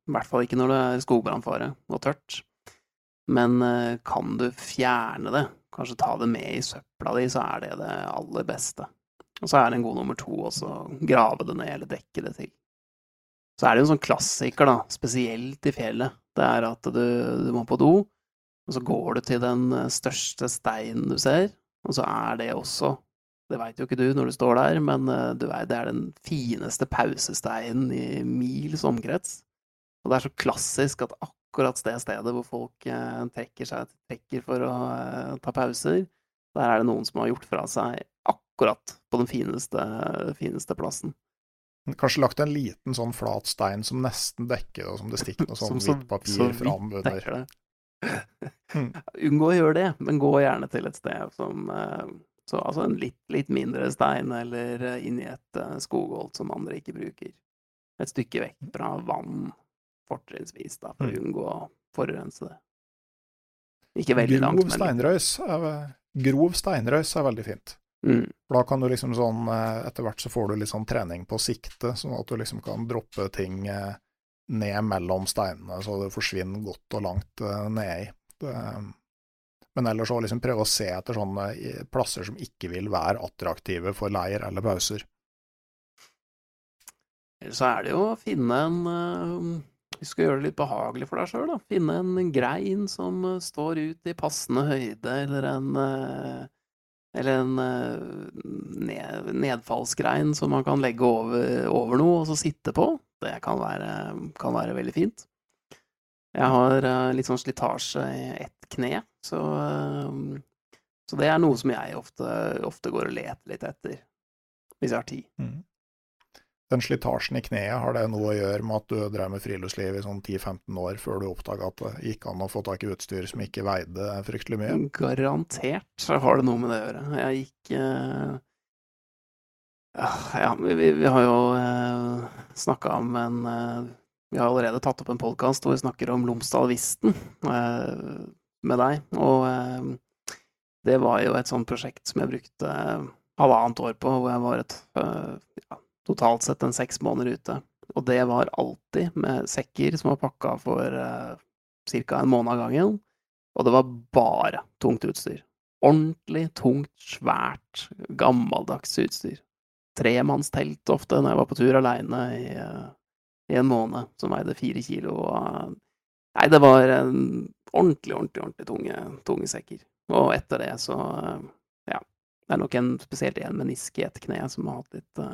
i hvert fall ikke når det er skogbrannfare og tørt. Men eh, kan du fjerne det, kanskje ta det med i søpla di, så er det det aller beste. Og så er det en god nummer to også grave det ned eller dekke det til. Så er det jo en sånn klassiker, da, spesielt i fjellet. Det er at du, du må på do, og så går du til den eh, største steinen du ser, og så er det også det veit jo ikke du når du står der, men eh, du vet, det er den fineste pausesteinen i mils omkrets. Og det er så klassisk at akkurat det stedet hvor folk eh, trekker seg trekker for å ta pauser, der er det noen som har gjort fra seg akkurat på den fineste, fineste plassen. Kanskje lagt en liten sånn flat stein som nesten dekker og som det stikker noe sånn hvitt papir fram under. Mm. Unngå å gjøre det, men gå gjerne til et sted som eh, så altså en litt, litt mindre stein, eller inn i et skogholt som andre ikke bruker. Et stykke vekk fra vann, fortrinnsvis, da, for å mm. unngå å forurense det. Ikke veldig grov langt. Steinrøys er, grov steinrøys er veldig fint. Mm. For da kan du liksom sånn eh, Etter hvert så får du litt sånn trening på sikte, sånn at du liksom kan droppe ting eh, ned mellom steinene, så det forsvinner godt og langt uh, nedi. Men ellers så liksom prøve å se etter sånne plasser som ikke vil være attraktive for leir eller pauser. Så er det jo å finne en Vi skal gjøre det litt behagelig for deg sjøl, da. Finne en grein som eh, står ut i passende høyde, eller en eh, eller en eh, nedfallsgrein som man kan legge over, over, noe og så sitte på. Det kan være, kan være veldig fint. Jeg har litt sånn slitasje i ett kne, så, så det er noe som jeg ofte, ofte, går og leter litt etter, hvis jeg har tid. Mm den slitasjen i kneet, har det noe å gjøre med at du drev med friluftsliv i sånn 10-15 år før du oppdaga at det gikk an å få tak i utstyr som ikke veide fryktelig mye? Garantert har det noe med det å gjøre. Jeg gikk uh... Ja, vi, vi, har jo eh, snakka om en eh, Vi har allerede tatt opp en podkast hvor vi snakker om Lomsdal-Visten uh, med deg. Og det var jo et sånt prosjekt som jeg brukte halvannet år på, hvor jeg var et ja, totalt sett en seks måneder ute. Og det var alltid med sekker som var pakka for eh, ca. en måned av gangen. Og det var bare tungt utstyr. Ordentlig tungt, svært, gammeldags utstyr. Tremannstelt ofte når jeg var på tur aleine i, uh, i, en måned, som veide fire kilo. Og, nei, det var en ordentlig, ordentlig, ordentlig tunge, tunge sekker. Og etter det så uh, ja, det er nok en, spesielt en menisk i ett kne som har hatt litt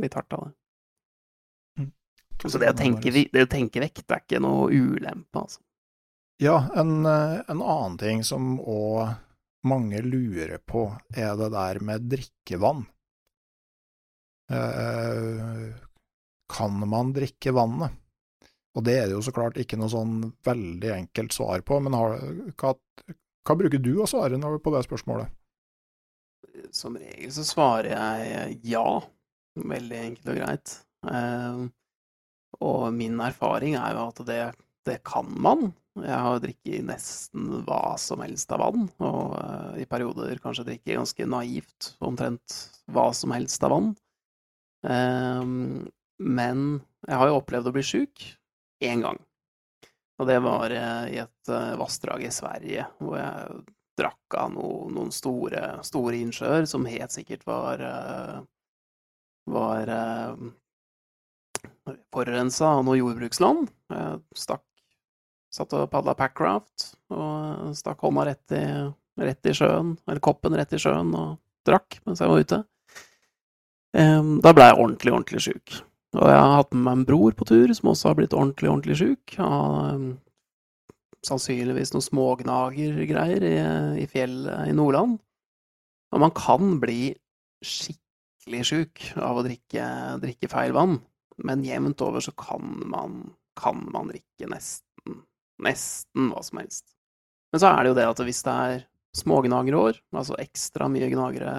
litt hardt av det. Mm. Så det å, tenke, det å, tenke, vekt er ikke noe ulempe, altså. Ja, en, eh, en annen ting som òg mange lurer på, er det der med drikkevann. Eh, kan man drikke vannet? Og det er det jo så klart ikke noe sånn veldig enkelt svar på, men har, hva, hva, bruker du å svare på det spørsmålet? Som regel så svarer jeg ja. Veldig enkelt og greit. Uh, og min erfaring er jo at det, det kan man. Jeg har drikket nesten hva som helst av vann, og i perioder kanskje drikke ganske naivt omtrent hva som helst av vann. Uh, men jeg har jo opplevd å bli sjuk én gang. Og det var eh, i et vassdrag i Sverige, hvor jeg drakk av no, noen store, store innsjøer som helt sikkert var var eh, forurensa av noe jordbruksland. Jeg stakk satt og padla packraft og stakk hånda rett i, rett i sjøen, eller koppen rett i sjøen, og drakk mens jeg var ute. Um, da ble jeg ordentlig, ordentlig sjuk. Og jeg har hatt med meg en bror på tur som også har blitt ordentlig, ordentlig sjuk. Av um, sannsynligvis noen smågnagergreier i, i fjellet i Nordland. Og man kan bli skikkelig sjuk av å drikke, drikke, feil vann, men jevnt over så kan man, kan man drikke nesten, nesten hva som helst. Men så er det jo det at hvis det er smågnagerår, altså ekstra mye gnagere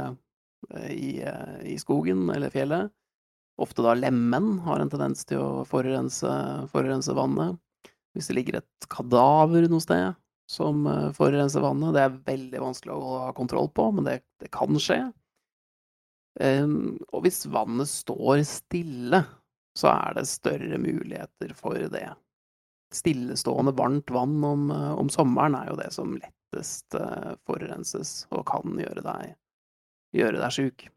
i, eh, i skogen eller fjellet, ofte da lemen har en tendens til å forurense, forurense vannet. Hvis det ligger et kadaver noe sted som eh, forurenser vannet, det er veldig vanskelig å ha kontroll på, men det, det kan skje. Um, og hvis vannet står stille, så er det større muligheter for det. Stillestående varmt vann om, eh, om sommeren er jo det som lettest forurenses og kan gjøre deg, gjøre deg sjuk.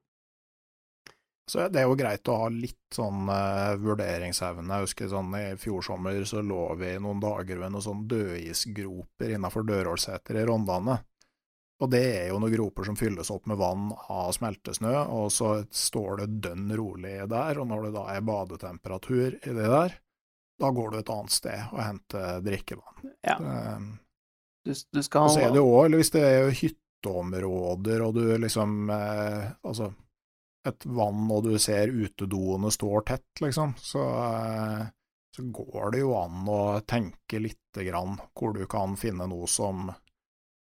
Så det er jo greit å ha litt sånn uh, vurderingsevne. Jeg husker sånn i fjor sommer så lå vi noen dager ved noen sånn dødisgroper innafor Dørålseter i Rondane. Og det er jo noen groper som fylles opp med vann av smeltesnø, og så står det dønn rolig der, og når det da er badetemperatur i det der, da går du et annet sted og henter drikkevann. Ja. Um, du, du skal... Og så er det jo òg, eller hvis det er hytteområder, og du liksom eh, Altså et vann, og du ser utedoene står tett, liksom, så, eh, så går det jo an å tenke lite grann hvor du kan finne noe som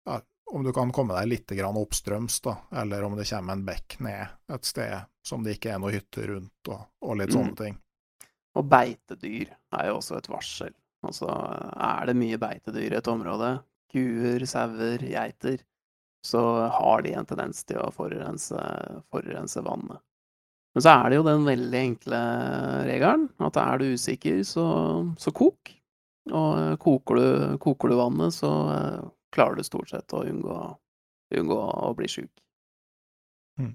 ja, Om du kan komme deg litt grann oppstrøms, da, eller om det kommer en bekk ned et sted som det ikke er noe hytte rundt, og, og litt sånne mm. ting. Og beitedyr er jo også et varsel. Altså, er det mye beitedyr i et område, kuer, sauer, geiter, så har de en tendens til å forurense, forurense vannet. Men så er det jo den veldig enkle regelen at er du usikker, så, så kok. Og koker du, koker du, vannet, så uh, klarer du stort sett å unngå, unngå å bli sjuk. Mm.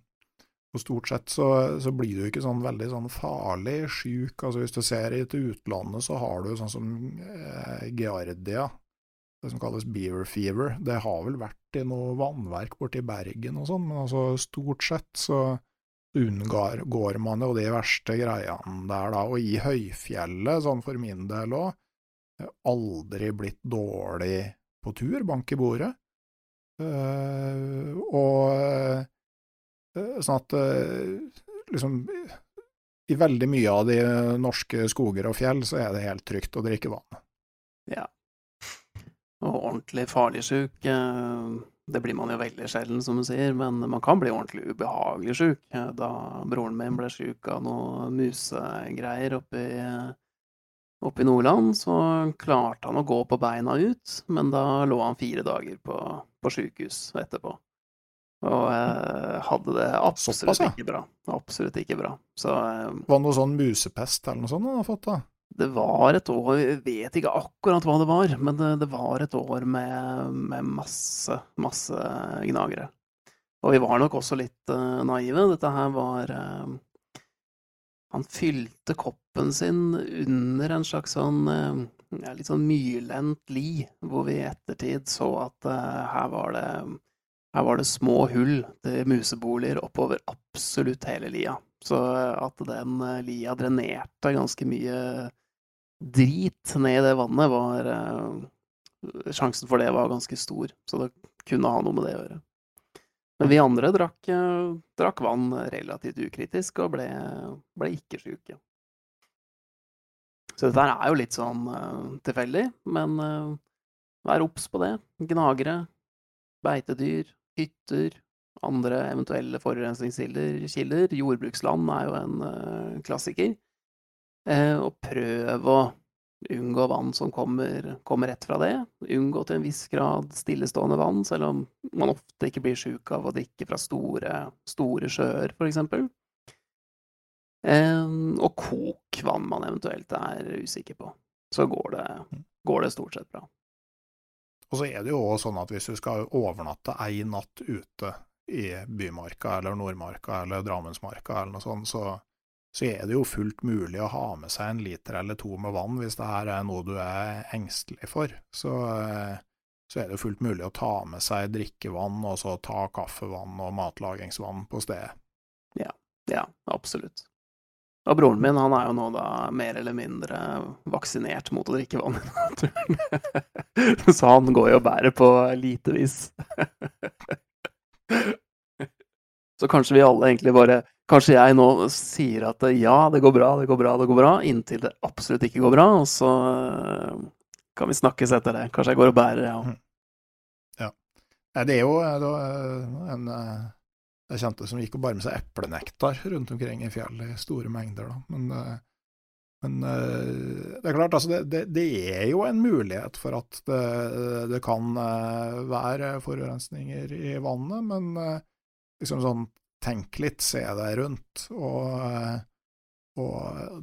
Og stort sett så, så, blir du ikke sånn veldig sånn farlig sjuk. Altså hvis du ser i til utlandet, så har du sånn som eh, Giardia, det som kalles beaver fever. Det har vel vært i noe vannverk borti Bergen og sånn, men altså stort sett så unngår man jo de verste greiene der, da. Og i høyfjellet, sånn for min del òg, aldri blitt dårlig på tur, bank i bordet. Uh, og uh, sånn at uh, liksom I veldig mye av de norske skoger og fjell så er det helt trygt å drikke vann. Ja, og ordentlig farlig sjuk, eh, det blir man jo veldig sjelden, som du sier, men man kan bli ordentlig ubehagelig sjuk. Eh, da broren min ble sjuk av noe musegreier oppe i, oppe i Nordland, så klarte han å gå på beina ut, men da lå han fire dager på, på sjukehus etterpå. Og eh, hadde det absolutt Såpass, ja. ikke bra. Absolutt ikke bra. Så eh, Var det noe sånn musepest eller noe sånt han har fått, da? Det var et år, jeg vet ikke akkurat hva det var, men det, det var et år med, med, masse, masse gnagere. Og vi var nok også litt uh, naive. Dette her var uh, Han fylte koppen sin under en slags sånn uh, litt sånn myrlendt li, hvor vi i ettertid så at her var det her var det små hull til museboliger oppover absolutt hele lia. Så at den lia drenerte ganske mye drit ned i det vannet, var uh, Sjansen for det var ganske stor, så det kunne ha noe med det å gjøre. Men vi andre drakk, uh, drakk vann relativt ukritisk og ble, ble ikke sjuke. Så dette er jo litt sånn uh, tilfeldig, men vær obs på det. Gnagere, beitedyr, hytter, andre eventuelle forurensningskilder. Jordbruksland er jo en klassiker. Eh, og prøv å unngå vann som kommer, kommer, rett fra det. Unngå til en viss grad stillestående vann, selv om man ofte ikke blir sjuk av å drikke fra store, store sjøer, f.eks. Eh, og kok vann man eventuelt er usikker på. Så går det, går det stort sett bra. Og så er det jo også sånn at hvis du skal overnatte ei natt ute i Bymarka eller Nordmarka eller Drammensmarka eller noe sånt, så så er det jo fullt mulig å ha med seg en liter eller to med vann hvis det her er noe du er engstelig for. Så, eh, så er det jo fullt mulig å ta med seg drikkevann, og så ta kaffevann og matlagingsvann på stedet. Ja, ja, absolutt. Og broren min han er jo nå da mer eller mindre vaksinert mot å drikke vann i naturen. Så han går jo og bærer på litevis. Så kanskje vi alle egentlig bare Kanskje jeg nå sier at ja, det går bra, det går bra, det går bra, inntil det absolutt ikke går bra, og så eh, kan vi snakkes etter det. Kanskje jeg går og bærer, ja. òg. Ja. Det er jo en jeg kjente som gikk og bar med seg eplenektar rundt omkring i fjellet i store mengder. Da. Men, eh, men eh, det er klart, altså det, det, det, er jo en mulighet for at det, det kan være forurensninger i vannet, men liksom sånn tenk litt, se deg rundt. Og, og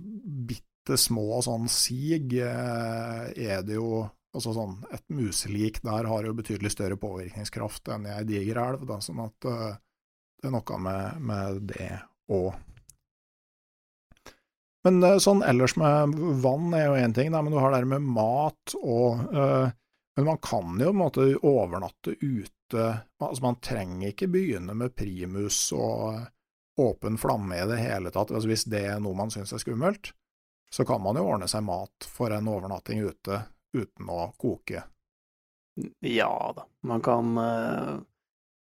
bitte små sånn sig eh, er det jo Altså sånn, Et muselik der har jo betydelig større påvirkningskraft enn i ei diger elv, da, sånn at uh, det er noe med, med det òg. Men sånn ellers med vann er jo én ting, da, men du har det med mat og uh, Men man kan jo på en måte overnatte ute Altså, man trenger ikke begynne med primus og åpen flamme i det hele tatt. Altså, hvis det er noe man syns er skummelt, så kan man jo ordne seg mat for en overnatting ute uten å koke. Ja da, man kan uh,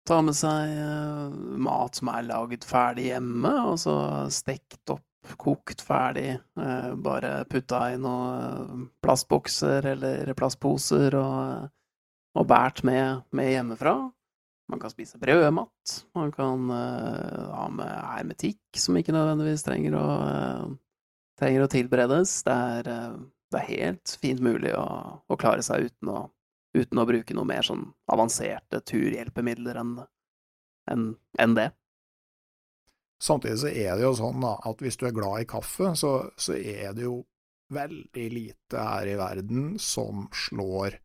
ta med seg uh, mat som er laget ferdig hjemme, og så stekt opp, kokt ferdig. Bare putta i noen plastbokser eller plastposer og og båret med, med, hjemmefra. Man kan spise brødmat. Man kan uh, ha med hermetikk, som ikke nødvendigvis trenger å, uh, trenger å tilberedes. Det er, uh, det er, helt fint mulig å, å klare seg uten å, uten å, bruke noe mer sånn avanserte turhjelpemidler enn en, en det. Samtidig så er det jo sånn da, at hvis du er glad i kaffe, så, så er det jo veldig lite her i verden som slår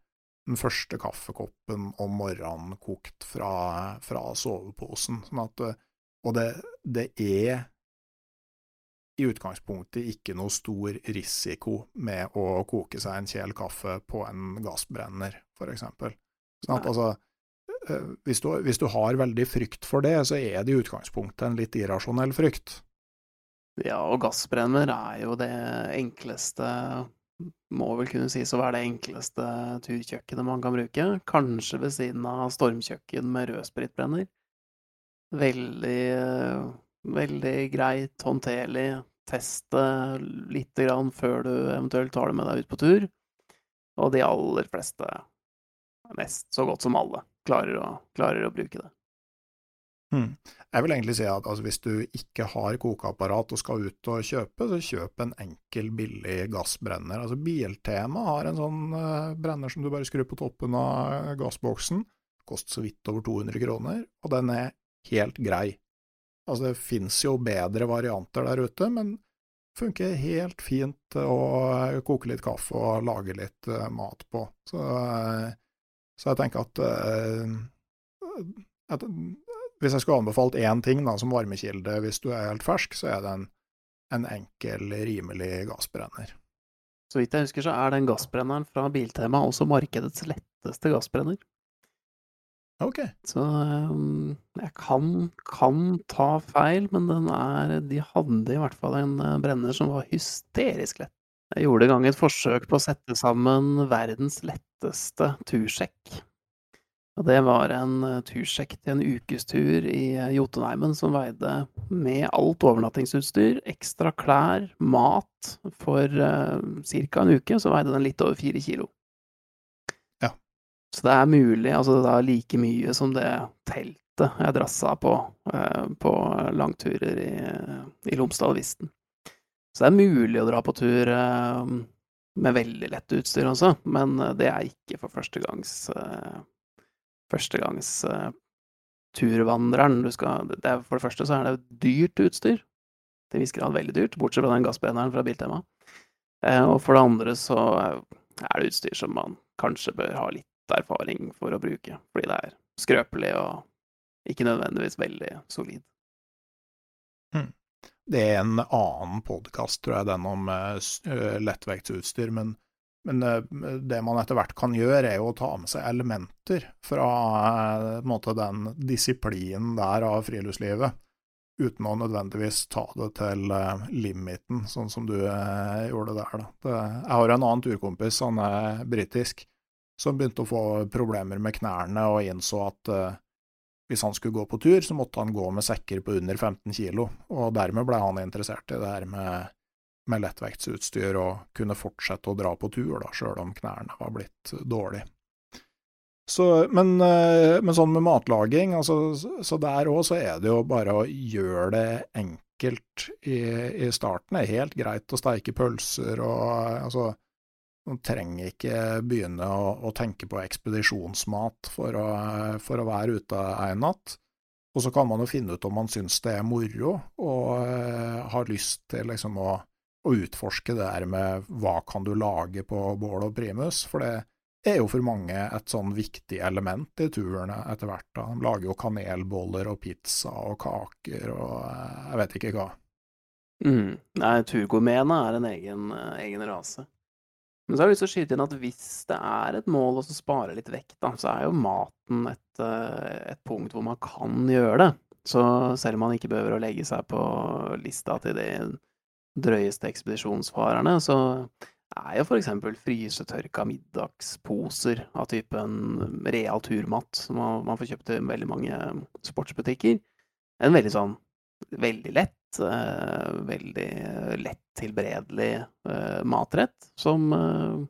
den første kaffekoppen om morgenen kokt fra, fra soveposen. Sånn at, eh, og det, det, er i utgangspunktet ikke noe stor risiko med å koke seg en kjel kaffe på en gassbrenner, f.eks. Sånn at altså eh, hvis du, hvis du, har veldig frykt for det, så er det i utgangspunktet en litt irrasjonell frykt. Ja, og gassbrenner er jo det enkleste må vel kunne sies å være det enkleste turkjøkkenet man kan bruke. Kanskje ved siden av stormkjøkken med rødspritbrenner. Veldig, veldig greit, håndterlig. Teste lite grann før du eventuelt tar det med deg ut på tur. Og de aller fleste, mest så godt som alle, klarer å, klarer å bruke det. Hmm. Jeg vil egentlig si at altså, hvis du ikke har kokeapparat og skal ut og kjøpe, så kjøp en enkel, billig gassbrenner. Altså Biltema har en sånn uh, brenner som du bare skrur på toppen av gassboksen. Koster så vidt over 200 kroner, og den er helt grei. Altså det finnes jo bedre varianter der ute, men funker helt fint å koke litt kaffe og lage litt uh, mat på. Så, uh, så, jeg tenker at, at hvis jeg skulle anbefalt én ting da, som varmekilde hvis du er helt fersk, så er det en, en enkel, rimelig gassbrenner. Så vidt jeg husker, så er den gassbrenneren fra Biltema også markedets letteste gassbrenner. Ok. Så um, jeg kan, kan, ta feil, men den er De hadde i hvert fall en eh, brenner som var hysterisk lett. Jeg gjorde i gang et forsøk på å sette sammen verdens letteste tursjekk. Og det var en eh, tursjekk til en ukestur i eh, Jotunheimen som veide, med alt overnattingsutstyr, ekstra klær, mat, for uh, eh, ca. en uke, så veide den litt over fire kilo. Ja. Så det er mulig, altså det er like mye som det teltet jeg drassa på uh, på langturer i, i Lomsdal-Visten. Så det er mulig å dra på tur uh, med veldig lett utstyr også, men det er ikke for førstegangs uh, førstegangs uh, turvandreren. Du skal, det er, for det første så er det dyrt utstyr. Til viss grad veldig dyrt, bortsett fra den gassbrenneren fra Biltema. Uh, og for det andre så er det utstyr som man kanskje bør ha litt erfaring for å bruke, fordi det er skrøpelig og ikke nødvendigvis veldig solid. Mm. det er en annen podkast, tror jeg, den om uh, lettvektsutstyr. Men, men uh, det man etter hvert kan gjøre, er jo å ta med seg elementer fra måte, den disiplinen der av friluftslivet, uten å nødvendigvis ta det til limiten, sånn som du gjorde der. Da. Jeg har en annen turkompis, han er britisk, som begynte å få problemer med knærne og innså at hvis han skulle gå på tur, så måtte han gå med sekker på under 15 kilo, og dermed ble han interessert i det her med, med lettvektsutstyr og kunne fortsette å dra på tur, da, sjøl om knærne var blitt dårlige. Så, men, eh, men, sånn med matlaging, altså, så der òg så er det jo bare å gjøre det enkelt i, i starten. Det er helt greit å steike pølser og altså man trenger ikke begynne å, å tenke på ekspedisjonsmat for å, for å være ute en natt. Og så kan man jo finne ut om man syns det er moro, og uh, har lyst til liksom å, å, utforske det der med hva kan du lage på bål og primus, for det er jo for mange et sånn viktig element i turene etter hvert. Da. De lager jo kanelboller og pizza og kaker og uh, jeg vet ikke hva. Mm. Nei, turgourmetene er en egen, uh, egen rase. Men så har jeg lyst til å skyte inn at hvis det er et mål å spare litt vekt, da, så er jo maten et, eh, et, punkt hvor man kan gjøre det. Så selv om man ikke behøver å legge seg på lista til de drøyeste ekspedisjonsfarerne, så er jo f.eks. frysetørka middagsposer av typen real turmat, som man får kjøpt i veldig mange sportsbutikker, en veldig sånn veldig lett uh, veldig lett tilberedelig uh, matrett som uh,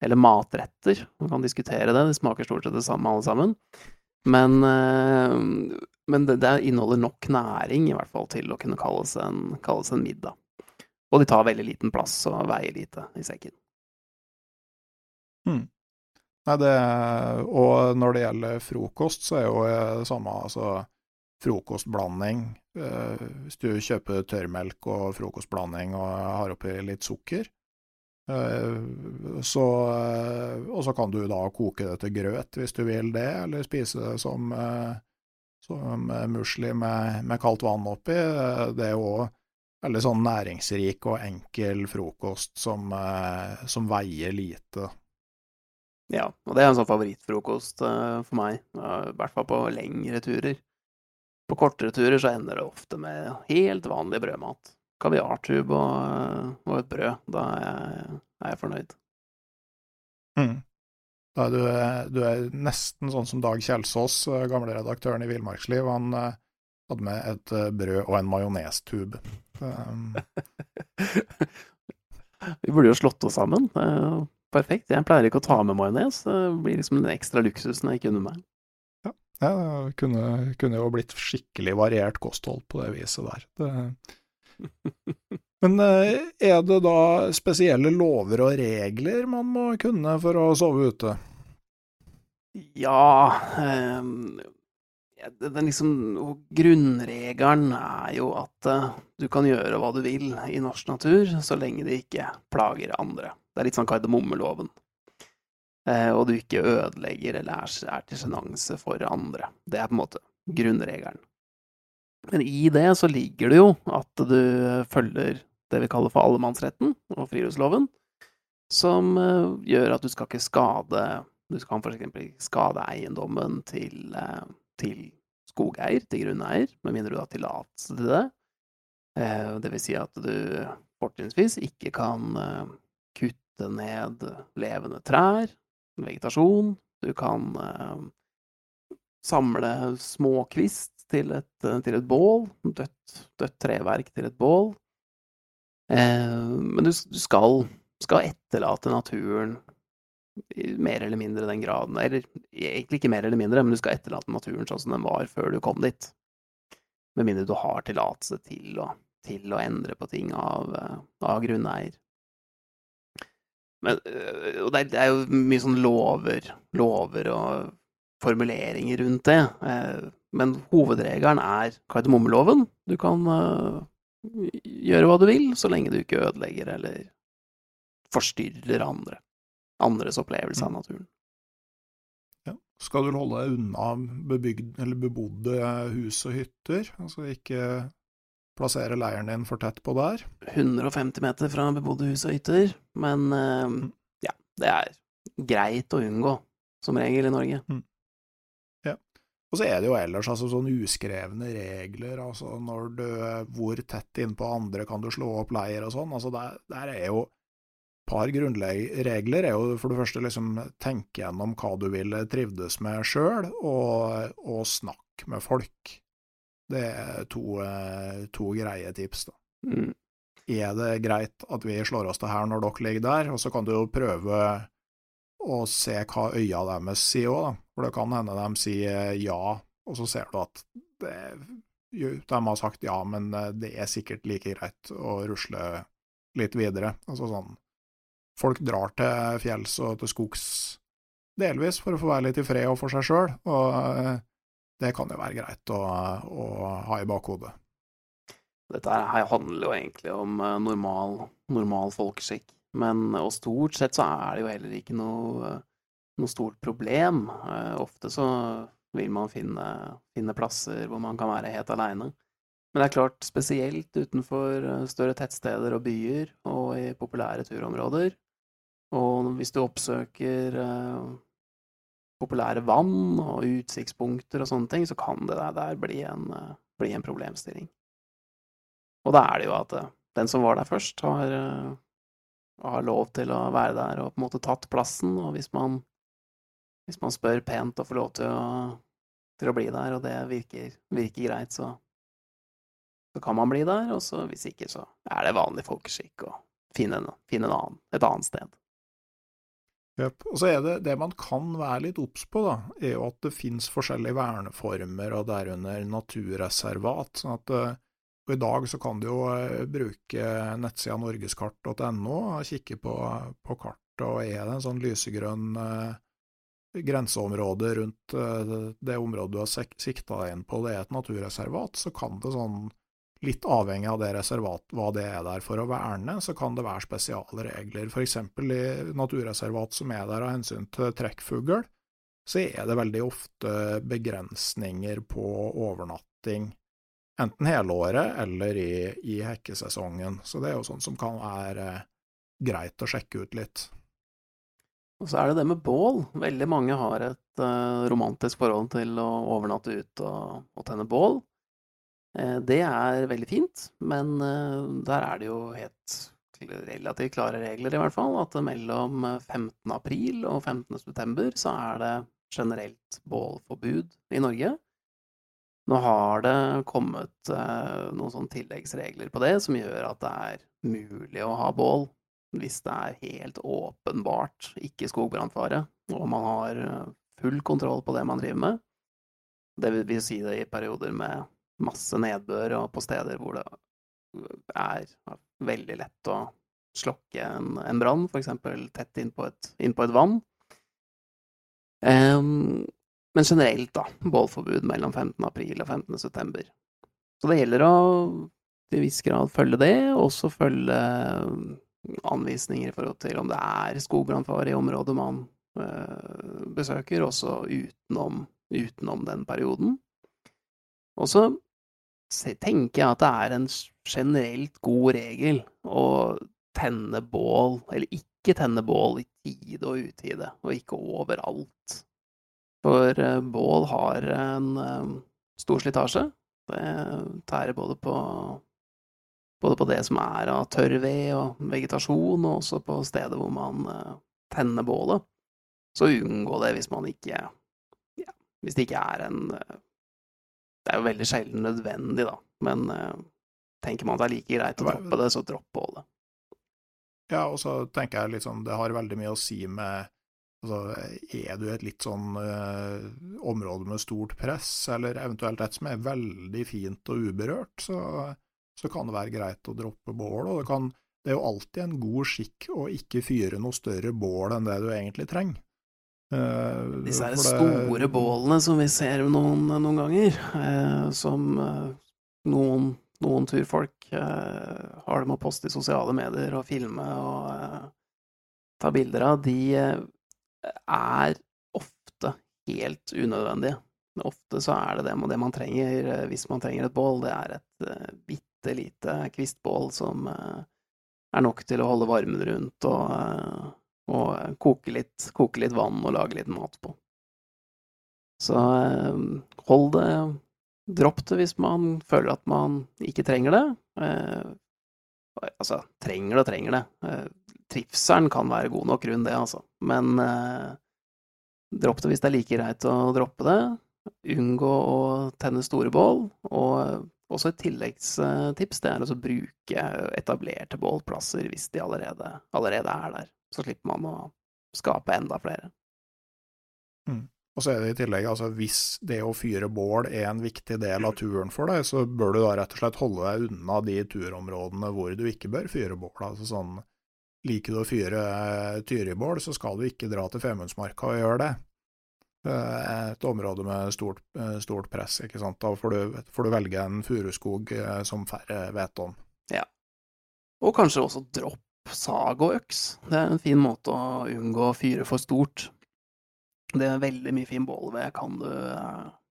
Eller matretter, man kan diskutere det, de smaker stort sett det samme alle sammen. Men, men det, det, inneholder nok næring, i hvert fall, til å kunne kalles en, kalles en middag. Og de tar veldig liten plass og veier lite i sekken. Hmm. Nei, det, og når det gjelder frokost, så er jo det samme, altså frokostblanding. Eh, hvis du kjøper tørrmelk og frokostblanding og har oppi litt sukker, eh, så, eh, og så kan du da koke det til grøt hvis du vil det, eller spise det som, som musli med, med, kaldt vann oppi. Det er òg veldig sånn næringsrik og enkel frokost som, som, veier lite. Ja, og det er en sånn favorittfrokost for meg, i hvert fall på lengre turer. På kortere turer så ender det ofte med helt vanlig brødmat. Kaviartube og, og et brød. Da er jeg, er jeg fornøyd. Mm. Da er du, du, er nesten sånn som Dag Kjelsås, eh, gamle redaktøren i Villmarksliv. Han hadde med et brød og en majonestube. Um. Vi burde jo slått oss sammen. Uh, perfekt. Jeg pleier ikke å ta med majones. Det blir liksom den ekstra luksusen jeg kunne med. Ja, det kunne, kunne, jo blitt skikkelig variert kosthold på det viset der. Det... Men eh, er det da spesielle lover og regler man må kunne for å sove ute? Ja um, den liksom, Grunnregelen er jo at uh, du kan gjøre hva du vil i norsk natur, så lenge det ikke plager andre. Det er litt sånn kardemommeloven. Eh, og du ikke ødelegger eller er til sjenanse for andre. Det er på en måte grunnregelen. Men i det så ligger det jo at du følger det vi kaller for allemannsretten og friluftsloven, som eh, gjør at du skal ikke skade Du kan f.eks. ikke skade eiendommen til, eh, til skogeier, til grunneier, med mindre du har tillatelse til det. Det vil si at du fortrinnsvis ikke kan kutte ned levende trær, vegetasjon. Du kan eh, samle småkvist til eh, til et bål. Dødt, dødt, treverk til et bål. Eh, men du skal, skal, etterlate naturen i mer eller mindre den graden Eller egentlig ikke mer eller mindre, men du skal etterlate naturen sånn som den var før du kom dit. Med mindre du har tillatelse til, til, å endre på ting av, eh, av grunneier. Men, øh, og det er, det er, jo mye sånn lover, lover og formuleringer rundt det. Eh, men hovedregelen er kardemommeloven. Du kan gjøre hva du vil, så lenge du ikke ødelegger eller forstyrrer andre. Andres opplevelse av mm. naturen. Ja. Skal du holde deg unna bebygd, eller bebodde hus og hytter? Altså ikke plassere leiren din for tett på der. 150 meter fra bebodde hus og hytter, men eh, Mm. ja, det er greit å unngå, som regel i Norge. Ja, Og så er det jo ellers altså sånn uskrevne regler, altså når du Hvor tett innpå andre kan du slå opp leir og sånn. Altså der, der er jo par grunnregler. er jo for det første liksom tenke gjennom hva du vil trivdes med sjøl, og, og snakk med folk. Det er to, eh, to greie tips, da. Mm. Er det greit at vi slår oss til her når dere ligger der? Og så kan du jo prøve å se hva øya deres sier òg, da. For det kan hende de sier ja, og så ser du at det, jo, de har sagt ja, men eh, det er sikkert like greit å rusle litt videre. Altså sånn Folk drar til fjells og til skogs delvis for å få være litt i fred og for seg sjøl, og eh, det kan jo være greit å, å ha i bakhodet. Dette her handler jo egentlig om eh, normal, normal folkeskikk, men og stort sett så er det jo heller ikke noe, noe stort problem. Eh, Ofte så vil man finne, finne plasser hvor man kan være helt aleine. Men det er klart, spesielt utenfor eh, større tettsteder og byer, og i populære turområder. Og hvis du oppsøker eh, populære vann og utsiktspunkter og sånne ting, så kan det der, bli, en, eh, bli en problemstilling. Og da er det jo at eh, den som var der først, har, eh, har lov til å være der og på en måte tatt plassen, og hvis man, hvis man spør pent og får lov til å, til å bli der, og det virker, virker greit, så, så kan man bli der, og så hvis ikke, så er det vanlig folkeskikk å finne, finne en annen, et annet sted. Yep. Og så er det det man kan være litt obs på, da, er jo at det finnes forskjellige verneformer, og derunder naturreservat. sånn at eh, og I dag så kan du jo eh, bruke nettsida norgeskart.no og kikke på, på kartet, og er det en sånn lysegrønn eh, grenseområde rundt eh, det området du har sik sikta deg inn på, det er et naturreservat, så kan det sånn Litt avhengig av det reservat, hva det er der for å verne, så kan det være spesialregler. For eksempel i naturreservat som er der av hensyn til trekkfugl, så er det veldig ofte begrensninger på overnatting, enten hele året eller i, i hekkesesongen. Så det er jo sånn som kan være greit å sjekke ut litt. Og så er det det med bål. Veldig mange har et eh, romantisk forhold til å overnatte ute og, og tenne bål. Eh, det er veldig fint, men eh, der er det jo helt relativt klare regler, i hvert fall. At mellom 15. april og 15. september så er det generelt bålforbud i Norge. Nå har det kommet eh, noen sånne tilleggsregler på det, som gjør at det er mulig å ha bål hvis det er helt åpenbart ikke skogbrannfare, og man har eh, full kontroll på det man driver med. Det vil si det i perioder med masse nedbør, og på steder hvor det er veldig lett å slokke en, en brann, f.eks. tett innpå et, inn på et vann. Um, men generelt, da, bålforbud mellom 15. april og 15. september. Så det gjelder å til viss grad følge det, og også følge anvisninger i forhold til om det er skogbrannfare i området man øh, besøker, også utenom, utenom den perioden. Og tenker jeg at det er en generelt god regel å tenne bål, eller ikke tenne bål i tide og utide, og ikke overalt. For uh, bål har en uh, stor slitasje. Det tærer både på, både på det som er av tørr ved og vegetasjon, og også på stedet hvor man uh, tenner bålet. Så unngå det hvis man ikke ja, Hvis det ikke er en det er jo veldig sjelden nødvendig, da, men uh, tenker man at det er like greit å droppe det, så dropp bålet. Ja, og så tenker jeg liksom det har veldig mye å si med altså, Er du et litt sånn uh, område med stort press, eller eventuelt et som er veldig fint og uberørt, så, så kan det være greit å droppe bål. Og det, kan, det er jo alltid en god skikk å ikke fyre noe større bål enn det du egentlig trenger. Uh, Disse det, store bålene som vi ser noen, noen ganger, uh, som uh, noen, noen, turfolk har det med å poste i sosiale medier og filme og ta bilder av, de er ofte helt unødvendige. Ofte så er det det, det man trenger hvis man trenger et bål, det er et bitte lite kvistbål som er nok til å holde varmen rundt og, og koke, litt, koke litt vann og lage litt mat på. Så eh, hold det Dropp det hvis man føler at man ikke trenger det. Eh, altså, trenger det og trenger det. Eh, trivselen kan være god nok rundt det, altså. Men eh, dropp det hvis det er like greit å droppe det. Unngå å tenne store bål. Og også et tilleggstips det er å bruke etablerte bålplasser hvis de allerede, allerede er der. Så slipper man å skape enda flere. Mm. Og så er det i tillegg, altså hvis det å fyre bål er en viktig del av turen for deg, så bør du da rett og slett holde deg unna de turområdene hvor du ikke bør fyre bål. Altså sånn, liker du å fyre eh, tyribål, så skal du ikke dra til Femundsmarka og gjøre det. Et område med stort, eh, stort press, ikke sant. Da får du, får du velge en furuskog eh, som færre vet om. Ja. Og kanskje også dropp sag og øks. Det er en fin måte å unngå å fyre for stort. Det er veldig mye fin bålved. Kan du,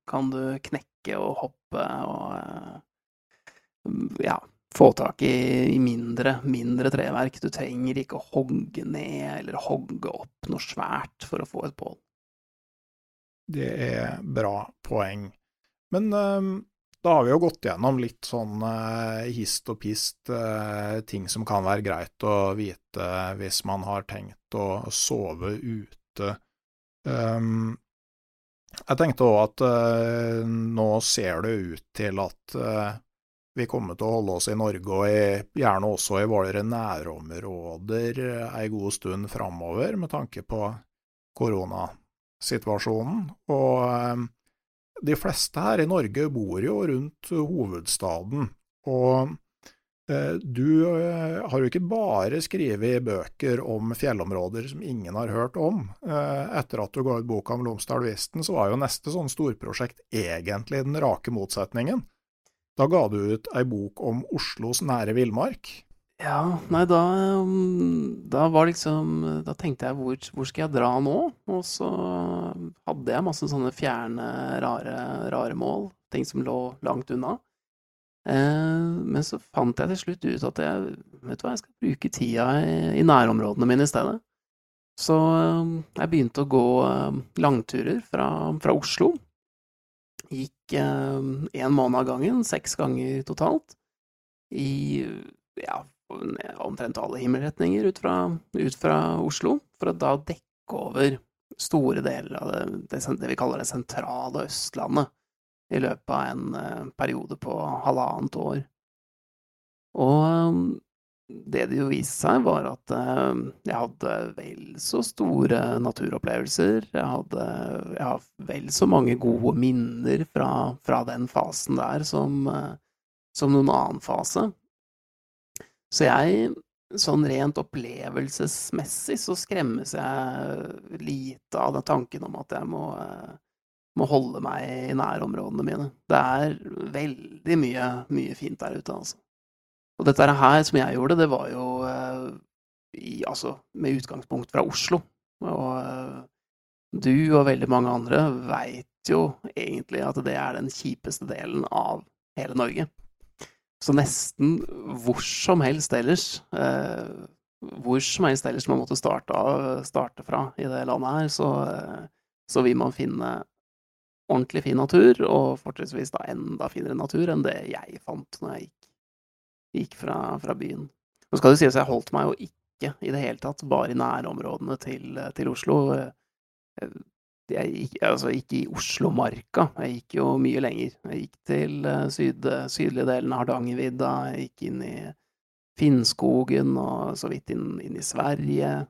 kan du knekke og hoppe og ja, få tak i mindre, mindre, treverk. Du trenger ikke å hogge ned eller hogge opp noe svært for å få et bål. Det er bra poeng. Men um, da har vi jo gått gjennom litt sånn uh, hist og pist, uh, ting som kan være greit å vite hvis man har tenkt å sove ute Um, jeg tenkte òg at uh, nå ser det ut til at uh, vi kommer til å holde oss i Norge, og i, gjerne også i våre nærområder ei god stund framover, med tanke på koronasituasjonen. Og uh, de fleste her i Norge bor jo rundt hovedstaden. og Eh, du eh, har jo ikke bare skrevet bøker om fjellområder som ingen har hørt om. Eh, etter at du ga ut boka om Lomsdalvisten, så var jo neste sånn storprosjekt egentlig den rake motsetningen. Da ga du ut ei bok om Oslos nære villmark. Ja, nei, da, mm, da var liksom Da tenkte jeg hvor, hvor skal jeg dra nå? Og så hadde jeg masse sånne fjerne, rare, rare mål. Ting som lå langt unna. Eh, men så fant jeg til slutt ut at jeg, vet du hva, jeg skal bruke tida i, i nærområdene mine i stedet. Så eh, jeg begynte å gå eh, langturer fra, fra Oslo. Gikk én måned av gangen, seks ganger totalt, i ja, omtrent alle himmelretninger ut fra, ut fra, Oslo, for å da dekke over store deler av det, det, det vi kaller det sentrale Østlandet i løpet av en uh, periode på halvannet år. Og um, det det jo viste seg, var at uh, jeg hadde vel så store naturopplevelser. Jeg hadde jeg har vel så mange gode minner fra, fra den fasen der som, som noen annen fase. Så jeg sånn rent opplevelsesmessig så skremmes jeg lite av den tanken om at jeg må må holde meg i nærområdene mine. Det er veldig mye, mye fint der ute, altså. Og dette her som jeg gjorde, det var jo eh, i, altså med utgangspunkt fra Oslo. Og eh, du og veldig mange andre veit jo egentlig at det er den kjipeste delen av hele Norge. Så nesten hvor som helst ellers, eh, hvor som helst ellers man måtte starte, starte fra i det landet her, så, eh, så vil man finne ordentlig fin natur, og fortrinnsvis da enda finere natur enn det jeg fant når jeg gikk, gikk fra, fra, byen. Nå skal det sies jeg holdt meg jo ikke i det hele tatt bare i nærområdene til, til Oslo. Jeg gikk, altså ikke i Oslomarka, jeg gikk jo mye lenger. Jeg gikk til eh, syd, sydlige delen av Hardangervidda, jeg gikk inn i Finnskogen og så vidt inn, inn i Sverige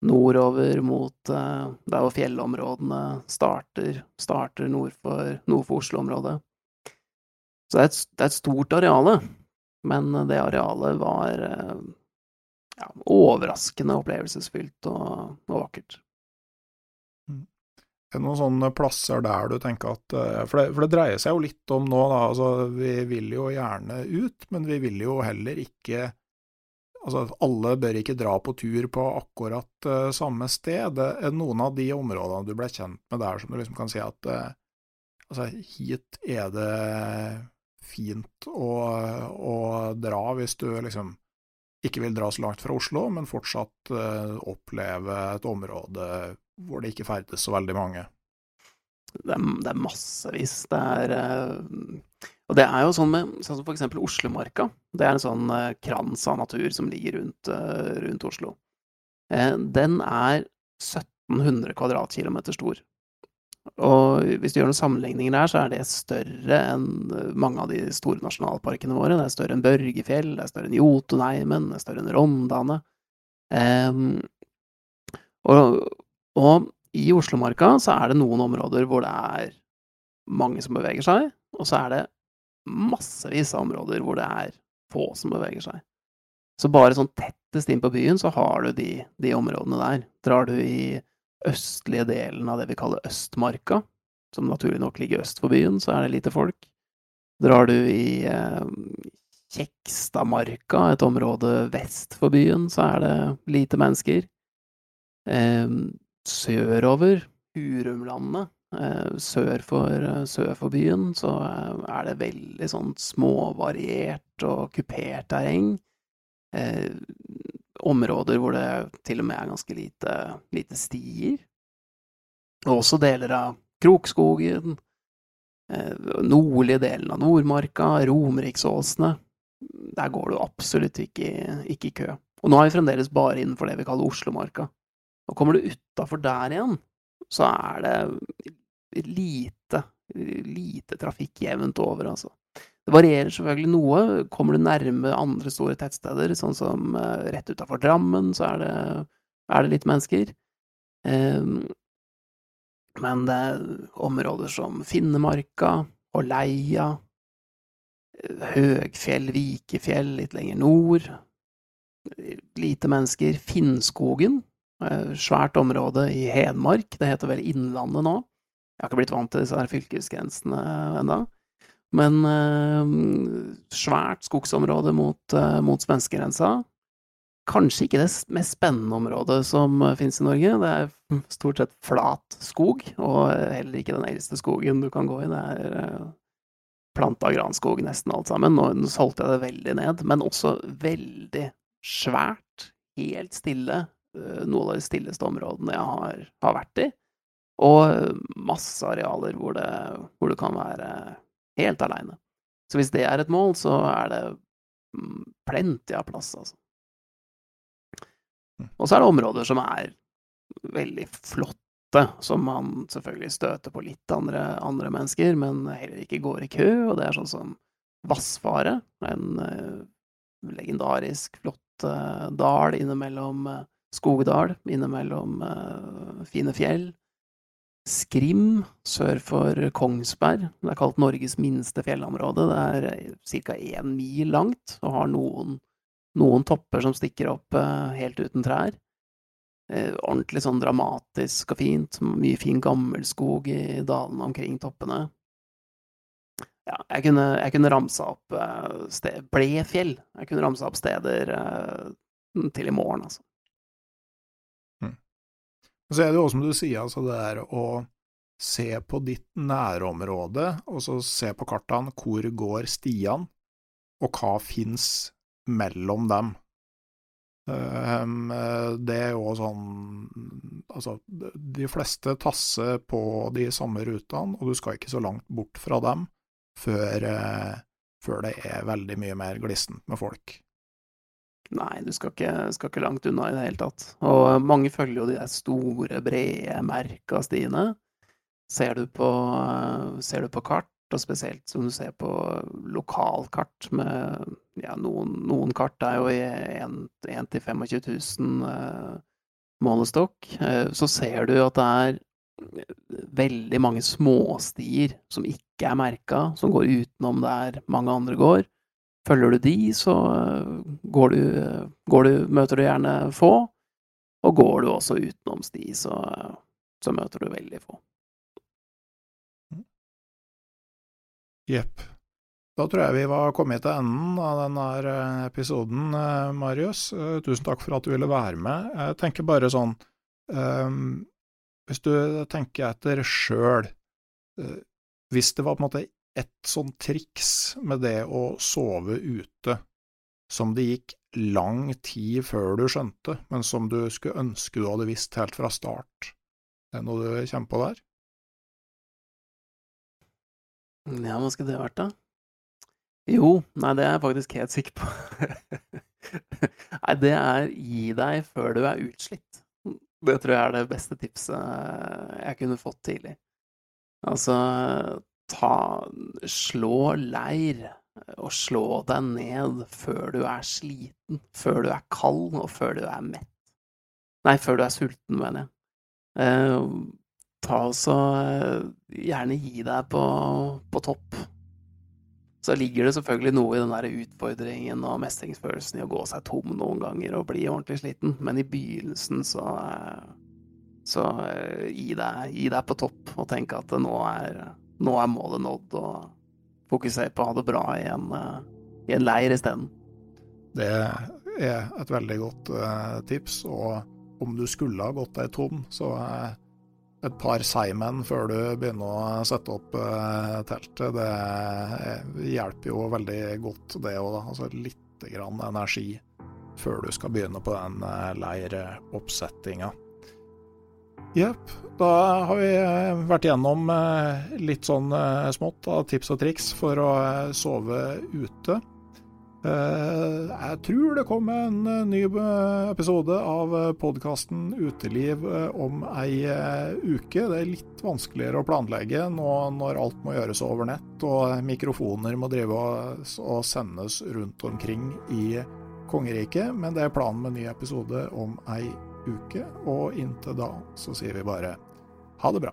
nordover mot uh, der hvor fjellområdene starter, starter nord for, nord for Oslo-området. Så det er, et, det er et stort areale, men det arealet var uh, ja, overraskende opplevelsesfylt og, og vakkert. Mm. Er det noen sånne plasser der du tenker at eh, For det, for det dreier seg jo litt om nå, da. Altså, vi vil jo gjerne ut, men vi vil jo heller ikke Altså, alle bør ikke dra på tur på akkurat uh, samme sted. Det er noen av de områdene du ble kjent med der som du liksom kan si at uh, altså, hit er det fint å, å, dra hvis du liksom ikke vil dra så langt fra Oslo, men fortsatt uh, oppleve et område hvor det ikke ferdes så veldig mange. Det er, det er massevis. Det er uh, Og det er jo sånn med sånn som for eksempel Oslomarka. Det er en sånn uh, krans av natur som ligger rundt, rundt Oslo. den er 1700 kvadratkilometer stor. Og hvis du gjør noen sammenligninger der, så er det større enn mange av de store nasjonalparkene våre. Det er større enn Børgefjell, det er større enn Jotunheimen, det er større enn Rondane. Um, og, og, i Oslomarka så er det noen områder hvor det er mange som beveger seg, og så er det massevis av områder hvor det er få som beveger seg. Så bare sånn tettest inn på byen så har du de, de områdene der. Drar du i østlige delen av det vi kaller Østmarka, som naturlig nok ligger øst for byen, så er det lite folk. Drar du i eh, Kjekstadmarka, et område vest for byen, så er det lite mennesker. Eh, sørover, Hurumlandet, eh, sør, for, sør for byen, så eh, er det veldig sånn småvariert og kupert terreng. Eh, områder hvor det til og med er ganske lite, lite stier. Og også deler av Krokskogen, eh, nordlige delen av Nordmarka, Romeriksåsene. Der går du absolutt ikke, ikke i kø. Og nå er vi fremdeles bare innenfor det vi kaller Oslomarka. Og kommer du utafor der igjen, så er det lite, lite trafikk jevnt over, altså. Det varierer selvfølgelig noe. Kommer du nærme andre store tettsteder, sånn som uh, rett utafor Drammen, så er det, er det, litt mennesker. Um, men det er områder som Finnemarka og Leia, Høgfjell, Vikefjell litt lenger nord. Lite mennesker. Finnskogen, svært område i Hedmark. Det heter vel Innlandet nå. Jeg har ikke blitt vant til disse her fylkesgrensene ennå. Men eh, svært skogsområde mot, eh, mot svenskegrensa. Kanskje ikke det mest spennende området som finnes i Norge. Det er stort sett flat skog, og heller ikke den eldste skogen du kan gå i. Det er planta granskog, nesten alt sammen. Nå solgte jeg det veldig ned, men også veldig svært, helt stille. Uh, noe av de stilleste områdene jeg har, har vært i. Og masse arealer hvor det, hvor du kan være Helt aleine. Så hvis det er et mål, så er det mm, plenty av plass, altså. Mm. Og så er det områder som er veldig flotte, som man selvfølgelig støter på litt andre, andre mennesker, men heller ikke går i kø, og det er sånn som Vassfaret, en uh, legendarisk flott uh, dal innimellom uh, skogdal, innimellom fine fjell. Skrim sør for Kongsberg. Det er kalt Norges minste fjellområde. Det er ca. én mil langt og har noen, noen, topper som stikker opp uh, helt uten trær. Uh, ordentlig sånn dramatisk og fint. Mye fin gammelskog i dalene omkring toppene. Ja, jeg kunne, jeg kunne ramsa opp uh, sted, Blefjell. Jeg kunne ramsa opp steder til i morgen, altså. Så er det jo som du sier, altså det der å se på ditt nærområde, og så se på kartene hvor går stiene, og hva fins mellom dem. Ehm, det er jo sånn Altså, de fleste tasser på de samme rutene, og du skal ikke så langt bort fra dem før, eh, før det er veldig mye mer glissent med folk. Nei, du skal ikke, skal ikke, langt unna i det hele tatt. Og mange følger jo de der store, brede merka stiene. Ser du på, ser du på kart, og spesielt som du ser på lokalkart med ja, noen, noen kart er jo i 1 til 25 000 uh, målestokk, uh, så ser du at det er veldig mange småstier som ikke er merka, som går utenom der mange andre går. Følger du de, så eh, går du, går du, møter du gjerne få. Og går du også utenom sti, så, så møter du veldig få. Jepp. Da tror jeg vi var kommet til enden av denne eh, episoden, eh, Marius. Tusen takk for at du ville være med. Jeg tenker bare sånn um, Hvis du tenker etter sjøl, hvis det var på en måte et sånt triks med det å sove ute som det gikk lang tid før du skjønte, men som du skulle ønske du hadde visst helt fra start? Er det noe du kommer på der? Ja, hva skulle det vært, da? Jo, nei, det er jeg faktisk helt sikker på. nei, det er gi deg før du er utslitt. Det tror jeg er det beste tipset jeg kunne fått tidlig. Altså, ta Slå leir og slå deg ned før du er sliten, før du er kald, og før du er mett. Nei, før du er sulten, mener jeg. Eh, ta også eh, Gjerne gi deg på, på, topp. Så ligger det selvfølgelig noe i den der utfordringen og mestringsfølelsen i å gå seg tom noen ganger og bli ordentlig sliten, men i begynnelsen så eh, så eh, gi deg, gi deg på topp og tenk at nå er, nå er målet nådd. og fokusere på å ha det bra i en, eh, i en leir isteden. Det er et veldig godt uh, tips, og om du skulle ha gått deg tom, så uh, et par seigmenn før du begynner å sette opp teltet, det hjelper jo veldig godt det òg, altså litt grann energi før du skal begynne på den leiroppsettinga. Jepp. Da har vi eh, vært gjennom eh, litt sånn eh, smått av tips og triks for å sove ute. Jeg tror det kom en ny episode av podkasten Uteliv om ei uke. Det er litt vanskeligere å planlegge nå når alt må gjøres over nett og mikrofoner må drive og sendes rundt omkring i kongeriket, men det er planen med ny episode om ei uke, og inntil da så sier vi bare ha det bra.